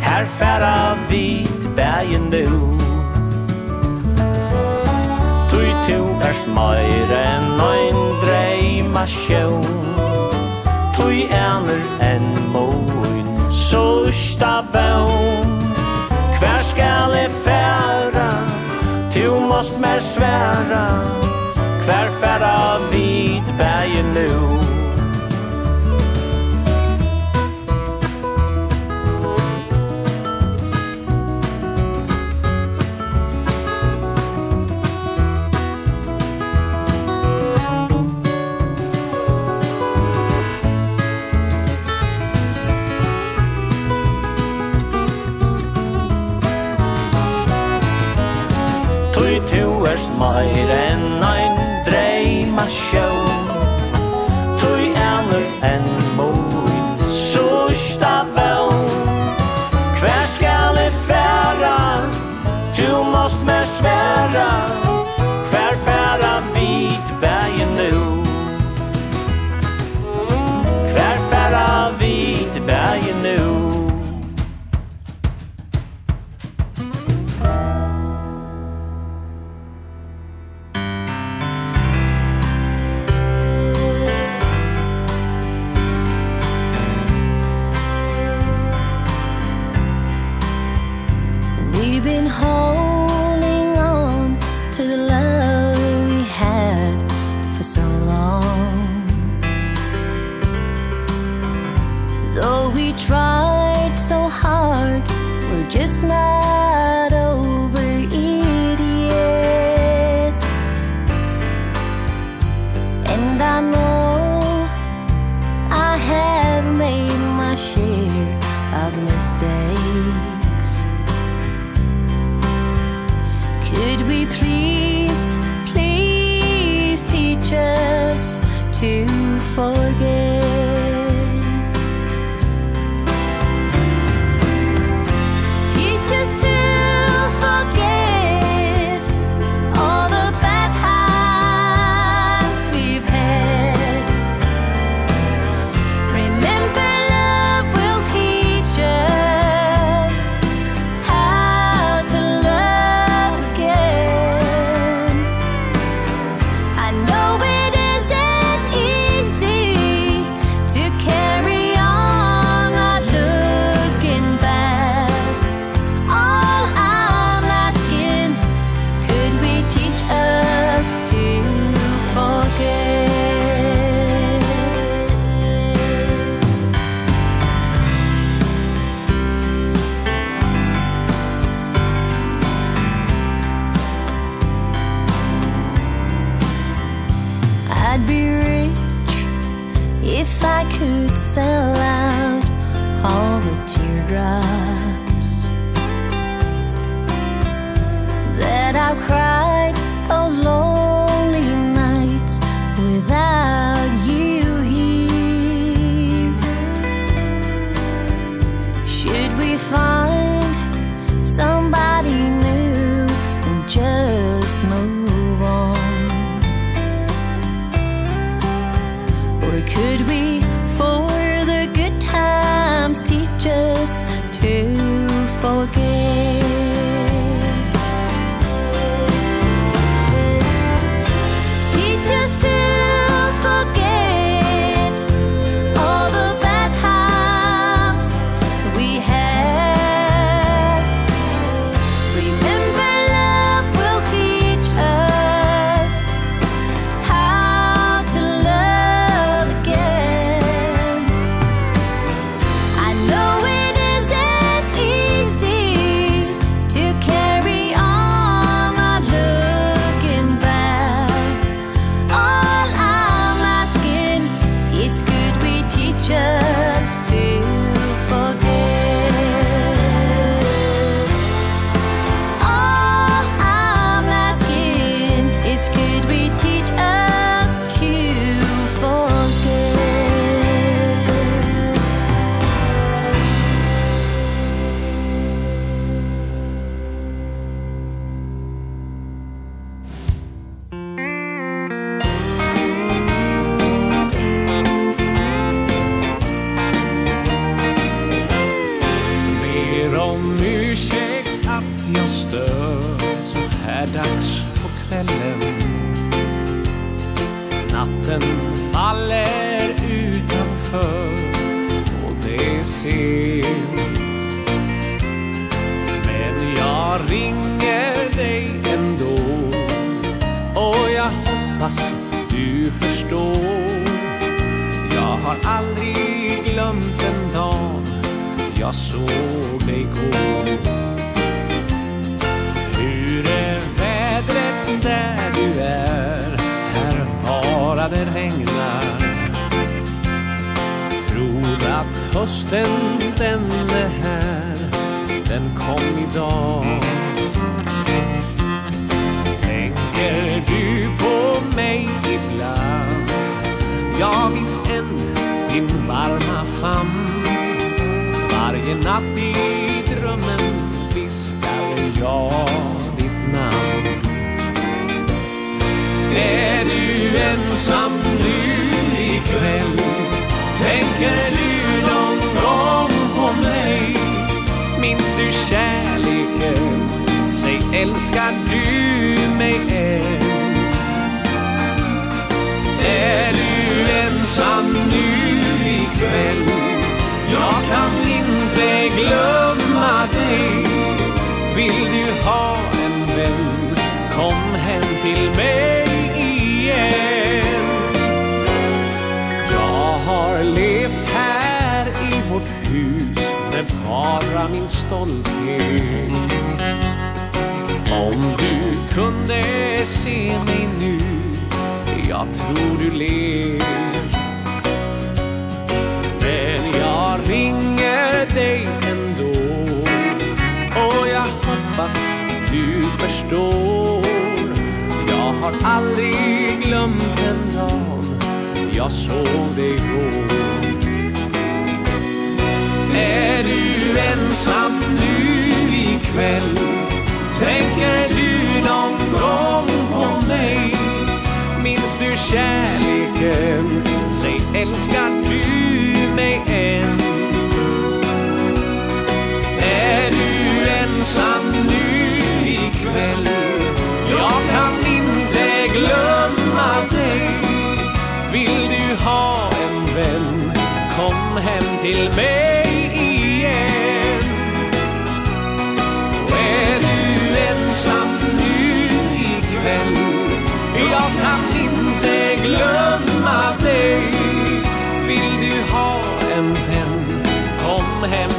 Här färra vid bägen nu Tui tu erst meir en ein dreima sjön Tui ærner en moin Så sta vön Hver skal e fær måst mer svära Kvär färra vid bergen nu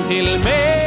till mig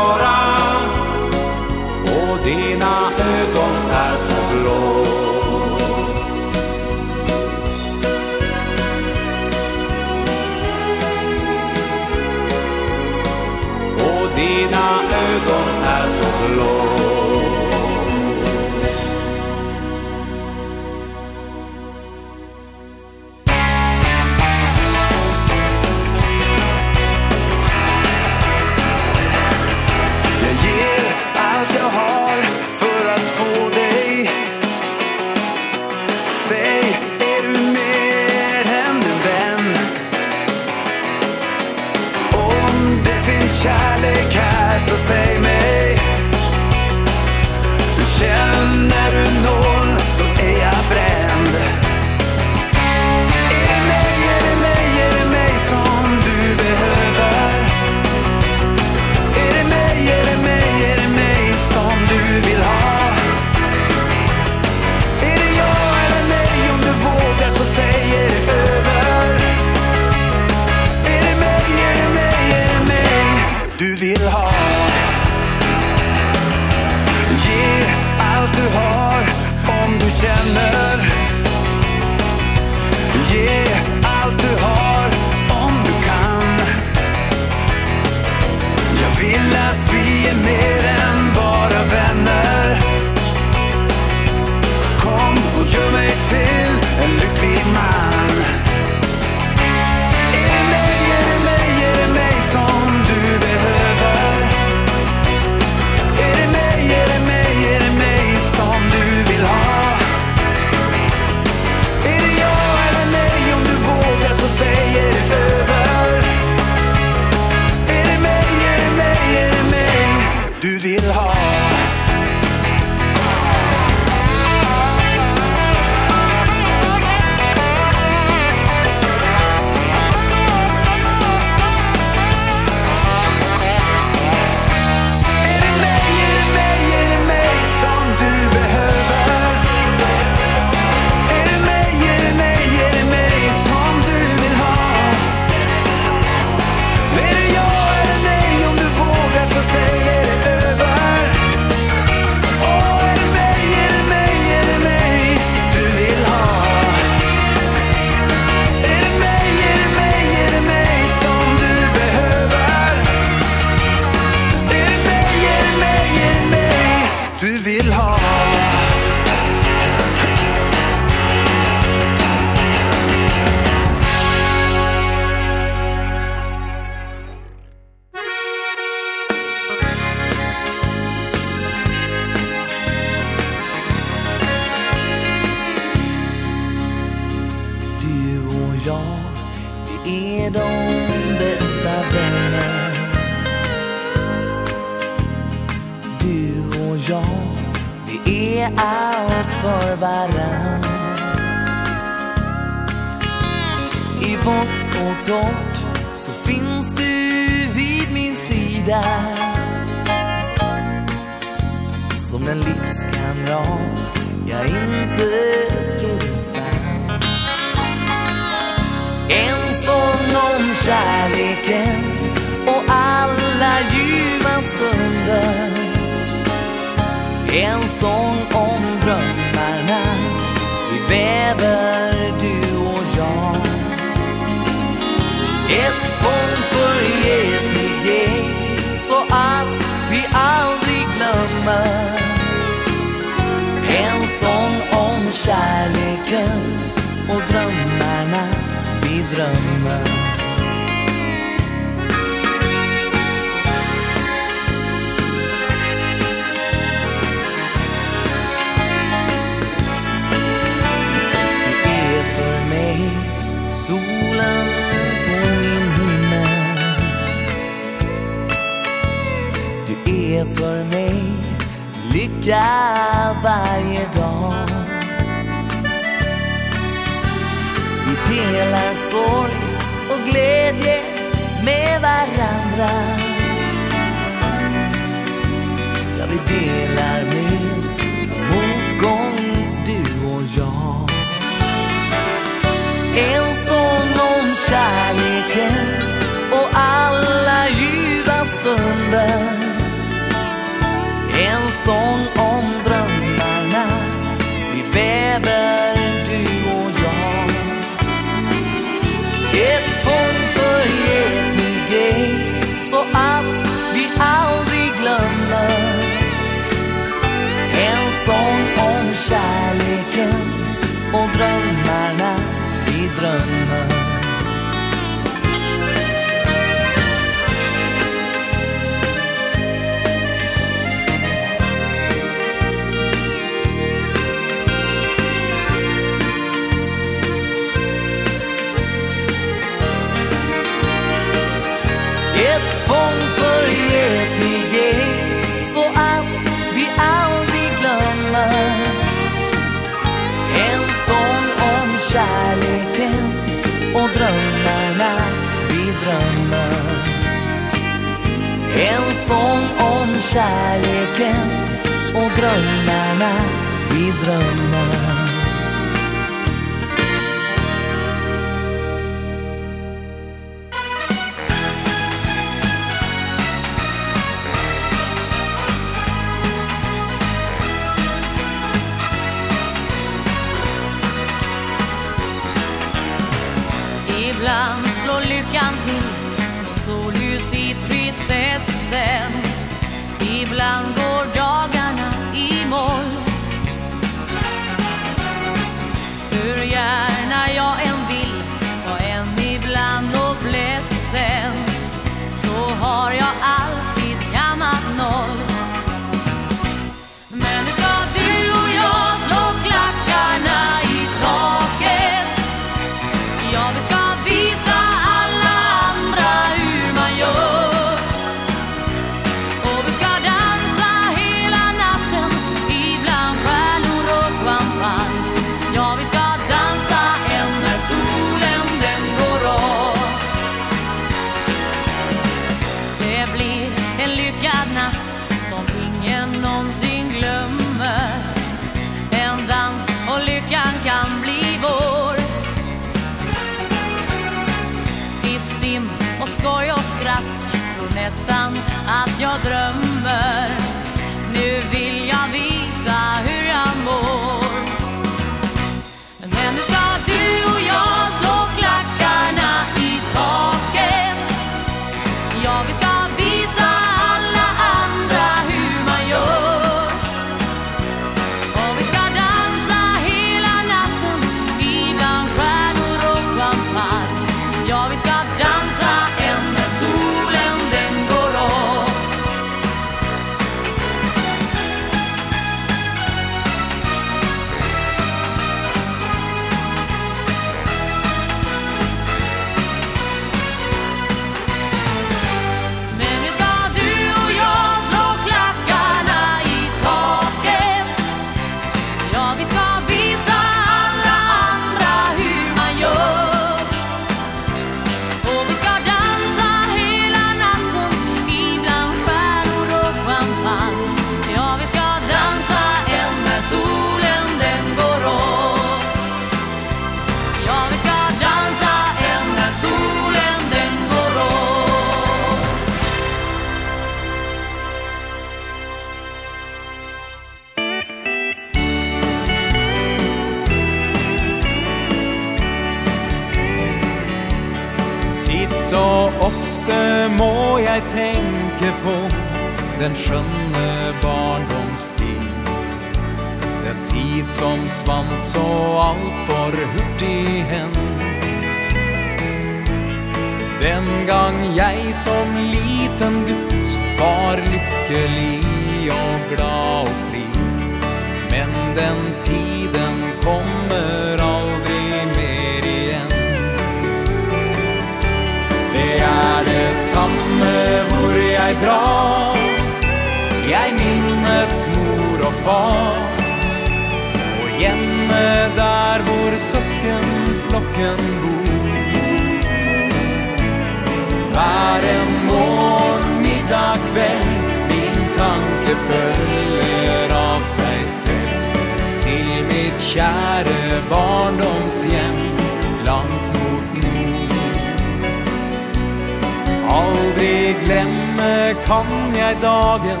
kan jeg dagen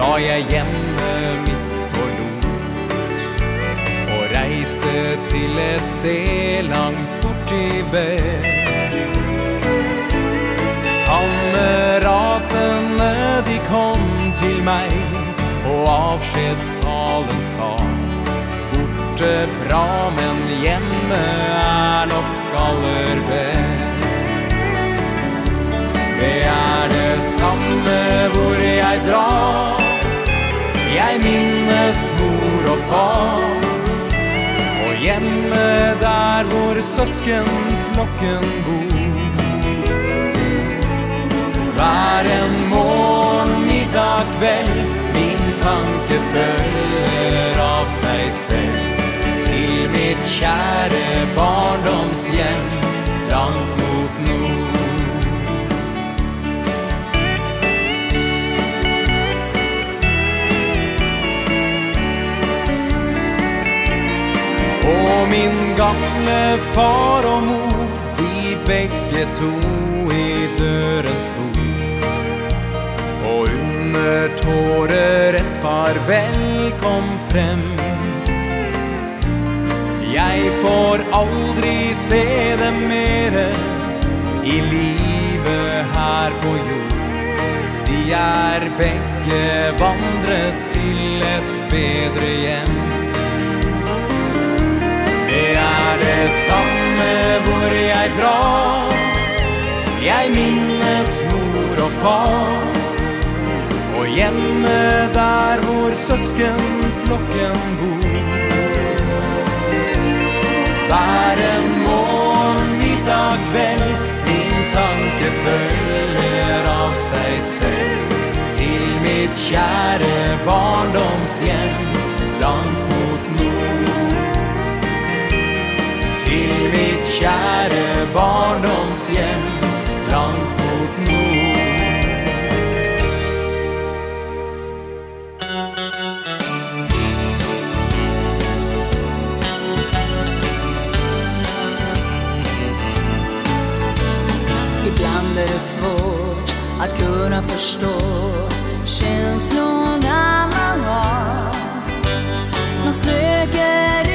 Da jeg hjemme mitt forlot Og reiste til et sted langt bort i vest. Kameratene de kom til meg Og avskjedstalen sa Borte bra, men hjemme er nok aller best. Det er meg dra Jeg minnes mor og far. Og hjemme der hvor søskenflokken bor. Hver en morgen, middag, kveld Min tanke følger av seg selv. Til mitt kjære barndomshjem Langt Gamle far og mor De begge to i døren sto Og under tårer et farvel kom frem. Jeg får aldri se dem mere I livet her på jord. De er begge vandret til et bedre hjem. det samme hvor jeg drar. Jeg minnes mor og far Og hjemme der hvor søskenflokken bor. Hver en morgen, middag, kveld Min tanke følger av seg selv. Til mitt kjære barndomshjem. kjære barndomshjem langt mot nord. Ibland är det svårt att kunna förstå känslorna man har. Man söker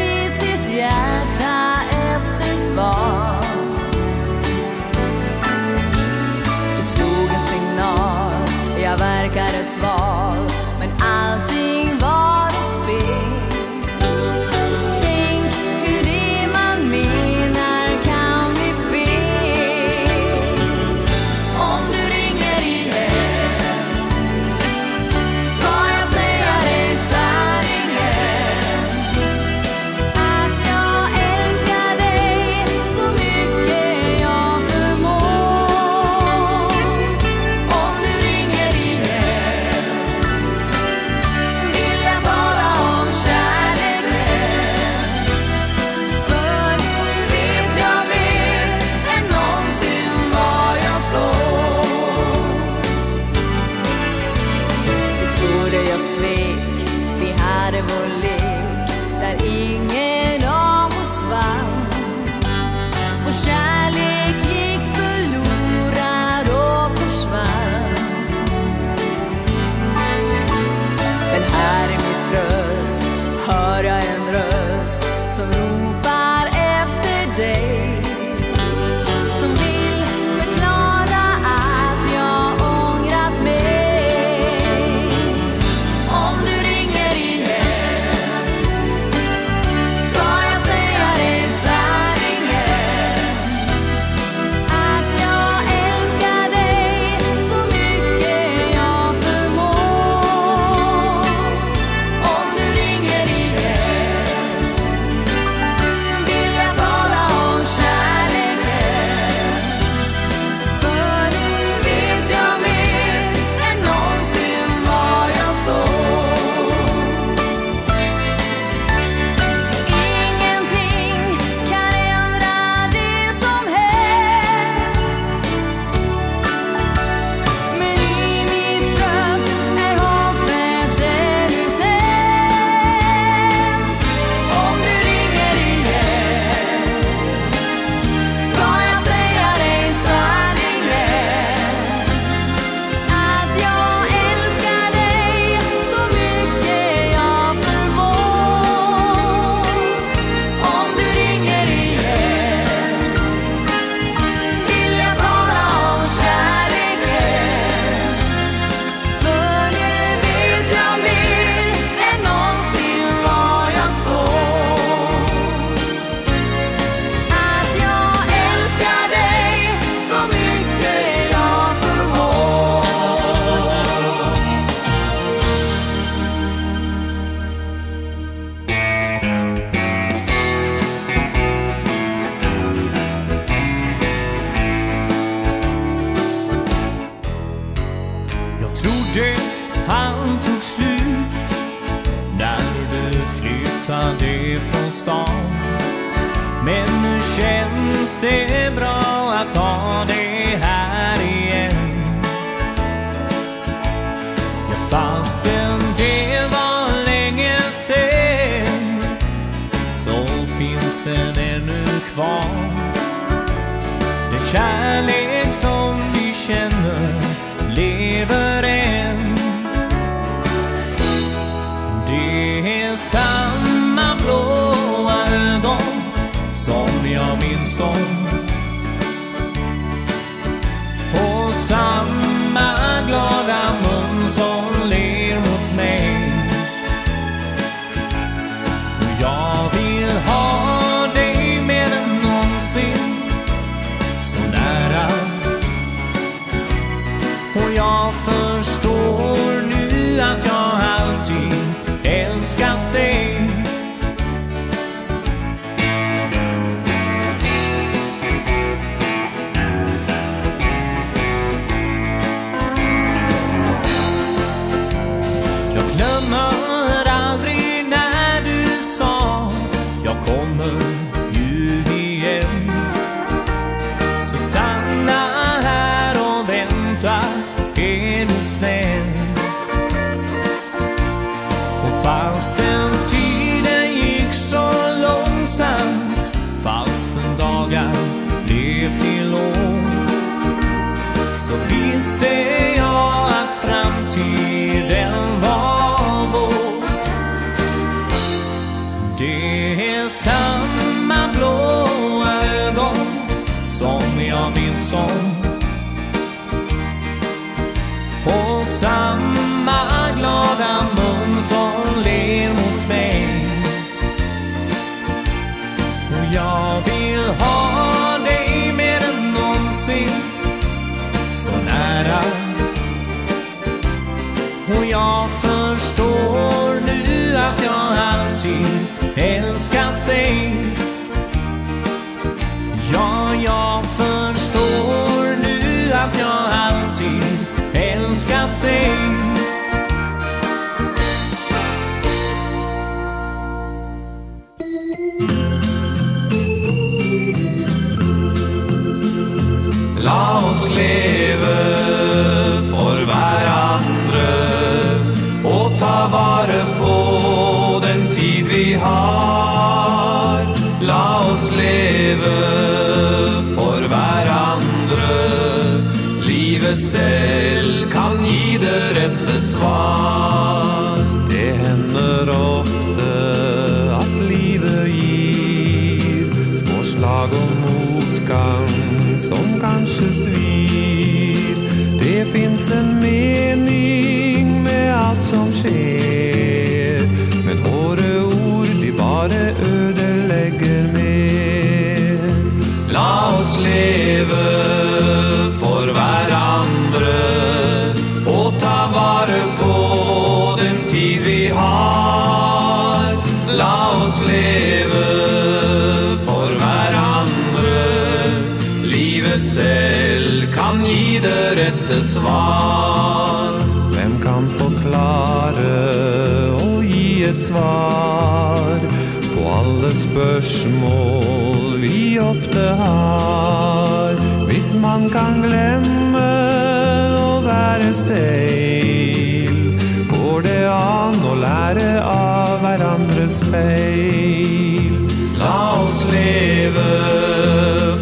stein. Går det an å lære av hverandres feil? La oss leve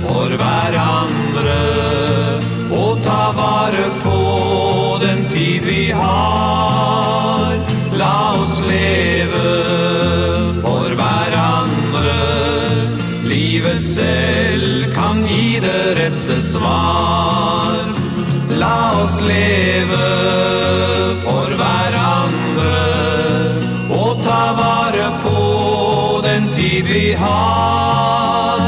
for hverandre har.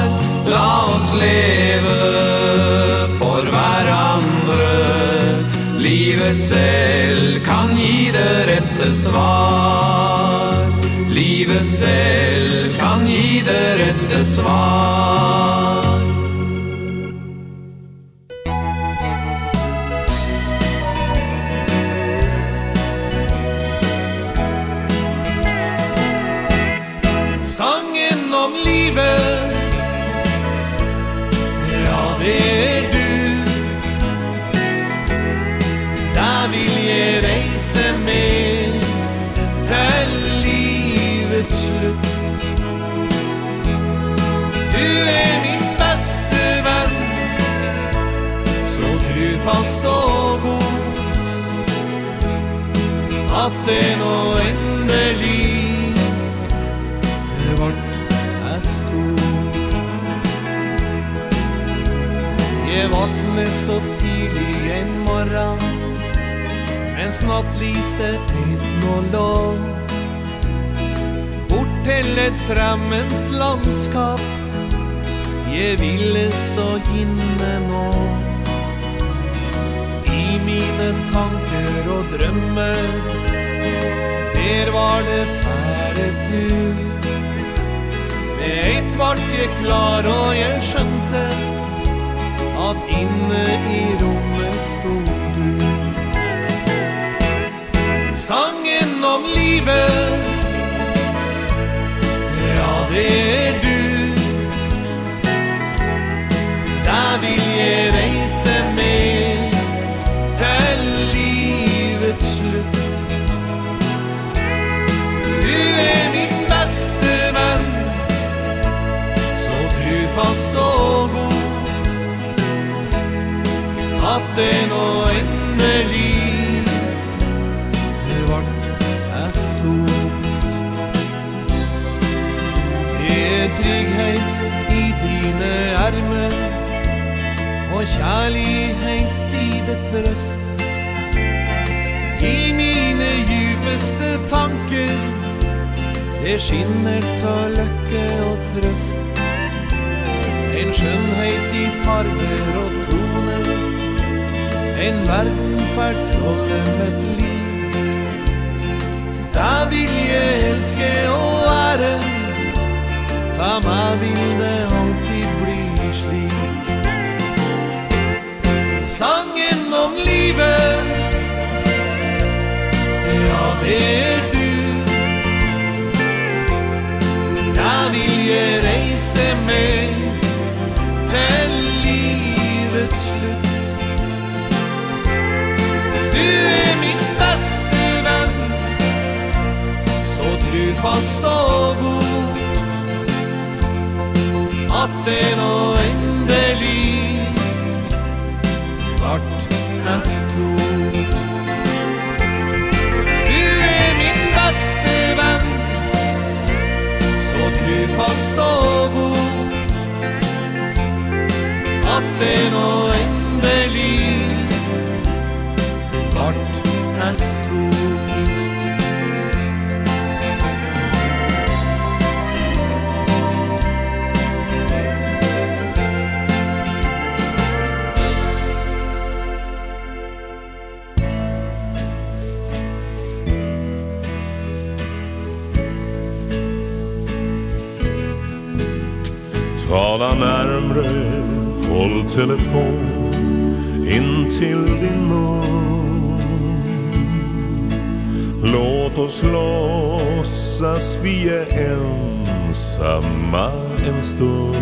La oss leve for hverandre. Livet selv kan gi det rette svar. Livet selv kan gi det rette svar. den og endelig. Det vart er stor Jeg vakne så tidlig en morgen Mens nattlyset inn og låg Bort til et fremmed landskap Jeg ville så hinne nå. Mine tanker og drømmer Her var det bare du. Med eit vart jeg klar og jeg skjønte At inne i rommet stod du. Sangen om livet Ja, det er du. Der vil jeg reise den og endelig. Det vart as to. Det er trygghet i dine armer Og kjærlighet i ditt brøst. I mine djupeste tanker Det skinner til løkke og trøst. En skjønnhet i farver og tro. En verden fortroller et liv. Da vil jeg elske og ære Ta meg vil det alltid bli slik Sangen om livet. Ja, det er du. Da vil jeg reise meg Til fast og god. At det nå endelig Vart hans to Du er min beste venn Så trufast og god. At det nå endelig närmare Håll telefon in till din mun. Låt oss låtsas vi är ensamma en stund.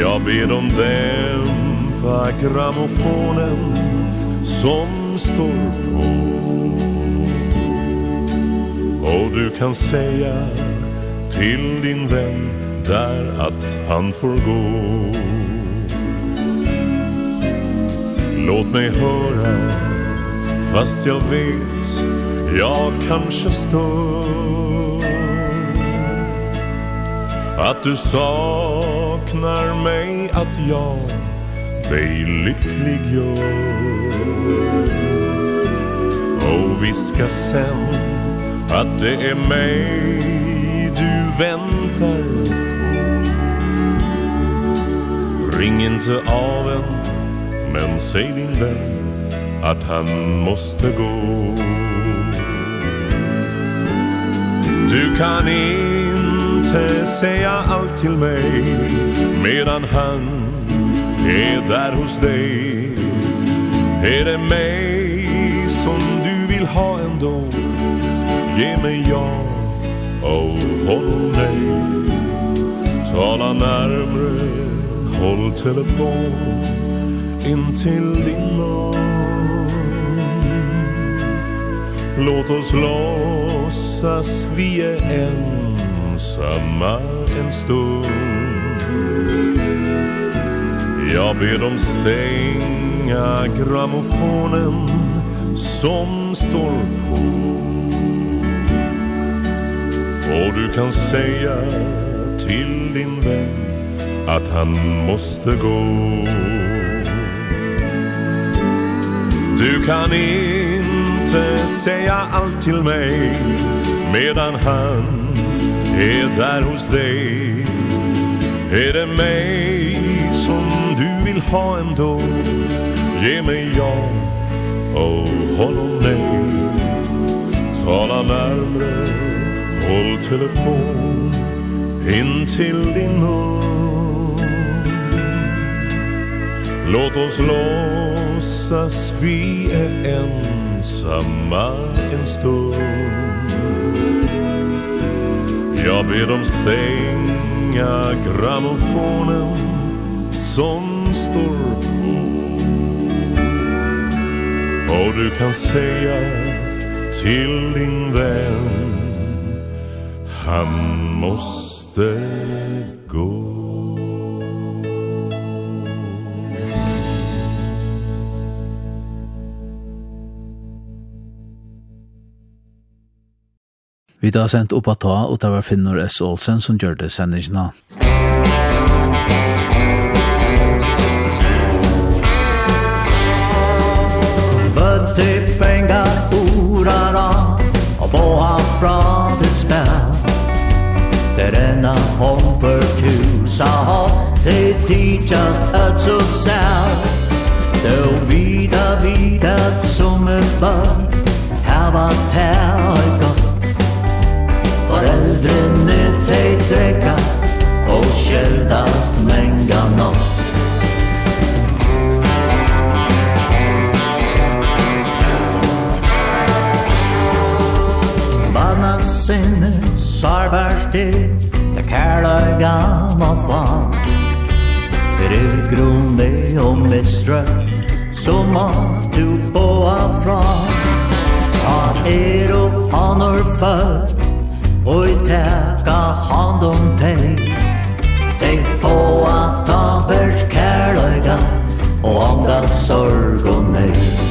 Jag ber om dämpa gramofonen som står på. Och du kan säga till din vän där att han får gå. Låt mig höra fast jag vet jag kanske stör. Att du saknar mig att jag dig lycklig gör. Och viska sen att det är mig du väntar. Ring inte av en Men säg din vän Att han måste gå. Du kan inte säga allt till mig Medan han är där hos dig. Är det mig som du vill ha ändå Ge mig ja och håll nej Tala närmre. Hålltelefon in till din mun. Låt oss låtsas vi är ensamma en stund. Jag ber dem stänga gramofonen som står på. Och du kan säga till din vän att han måste gå. Du kan inte säga allt till mig Medan han är där hos dig. Är det mig som du vill ha ändå? Ge mig ja och honom nej Tala närmre, håll telefon in till din mun. Låt oss låtsas vi är ensamma en stund. Jag ber dem stänga grammofonen som står på. Och du kan säga till din vän Han måste Vi da sendt opp at ta, og det var Finnur S. Olsen som gjør det sendingene. Bøtte pengar a, og båa fra det spær. Det enna hom for tusa ha, det tidsast at så sær. Då vida, vida, som en barn, her var tær og dreka og skäldast menga nåt Banna sinne sarbarsti Da kärla gamma fan Rivgrunde og mistra Som att du boa fra Ha er og anor född Oi teka hand om teg. Teg få at ta kærløyga Og anda sorg og nei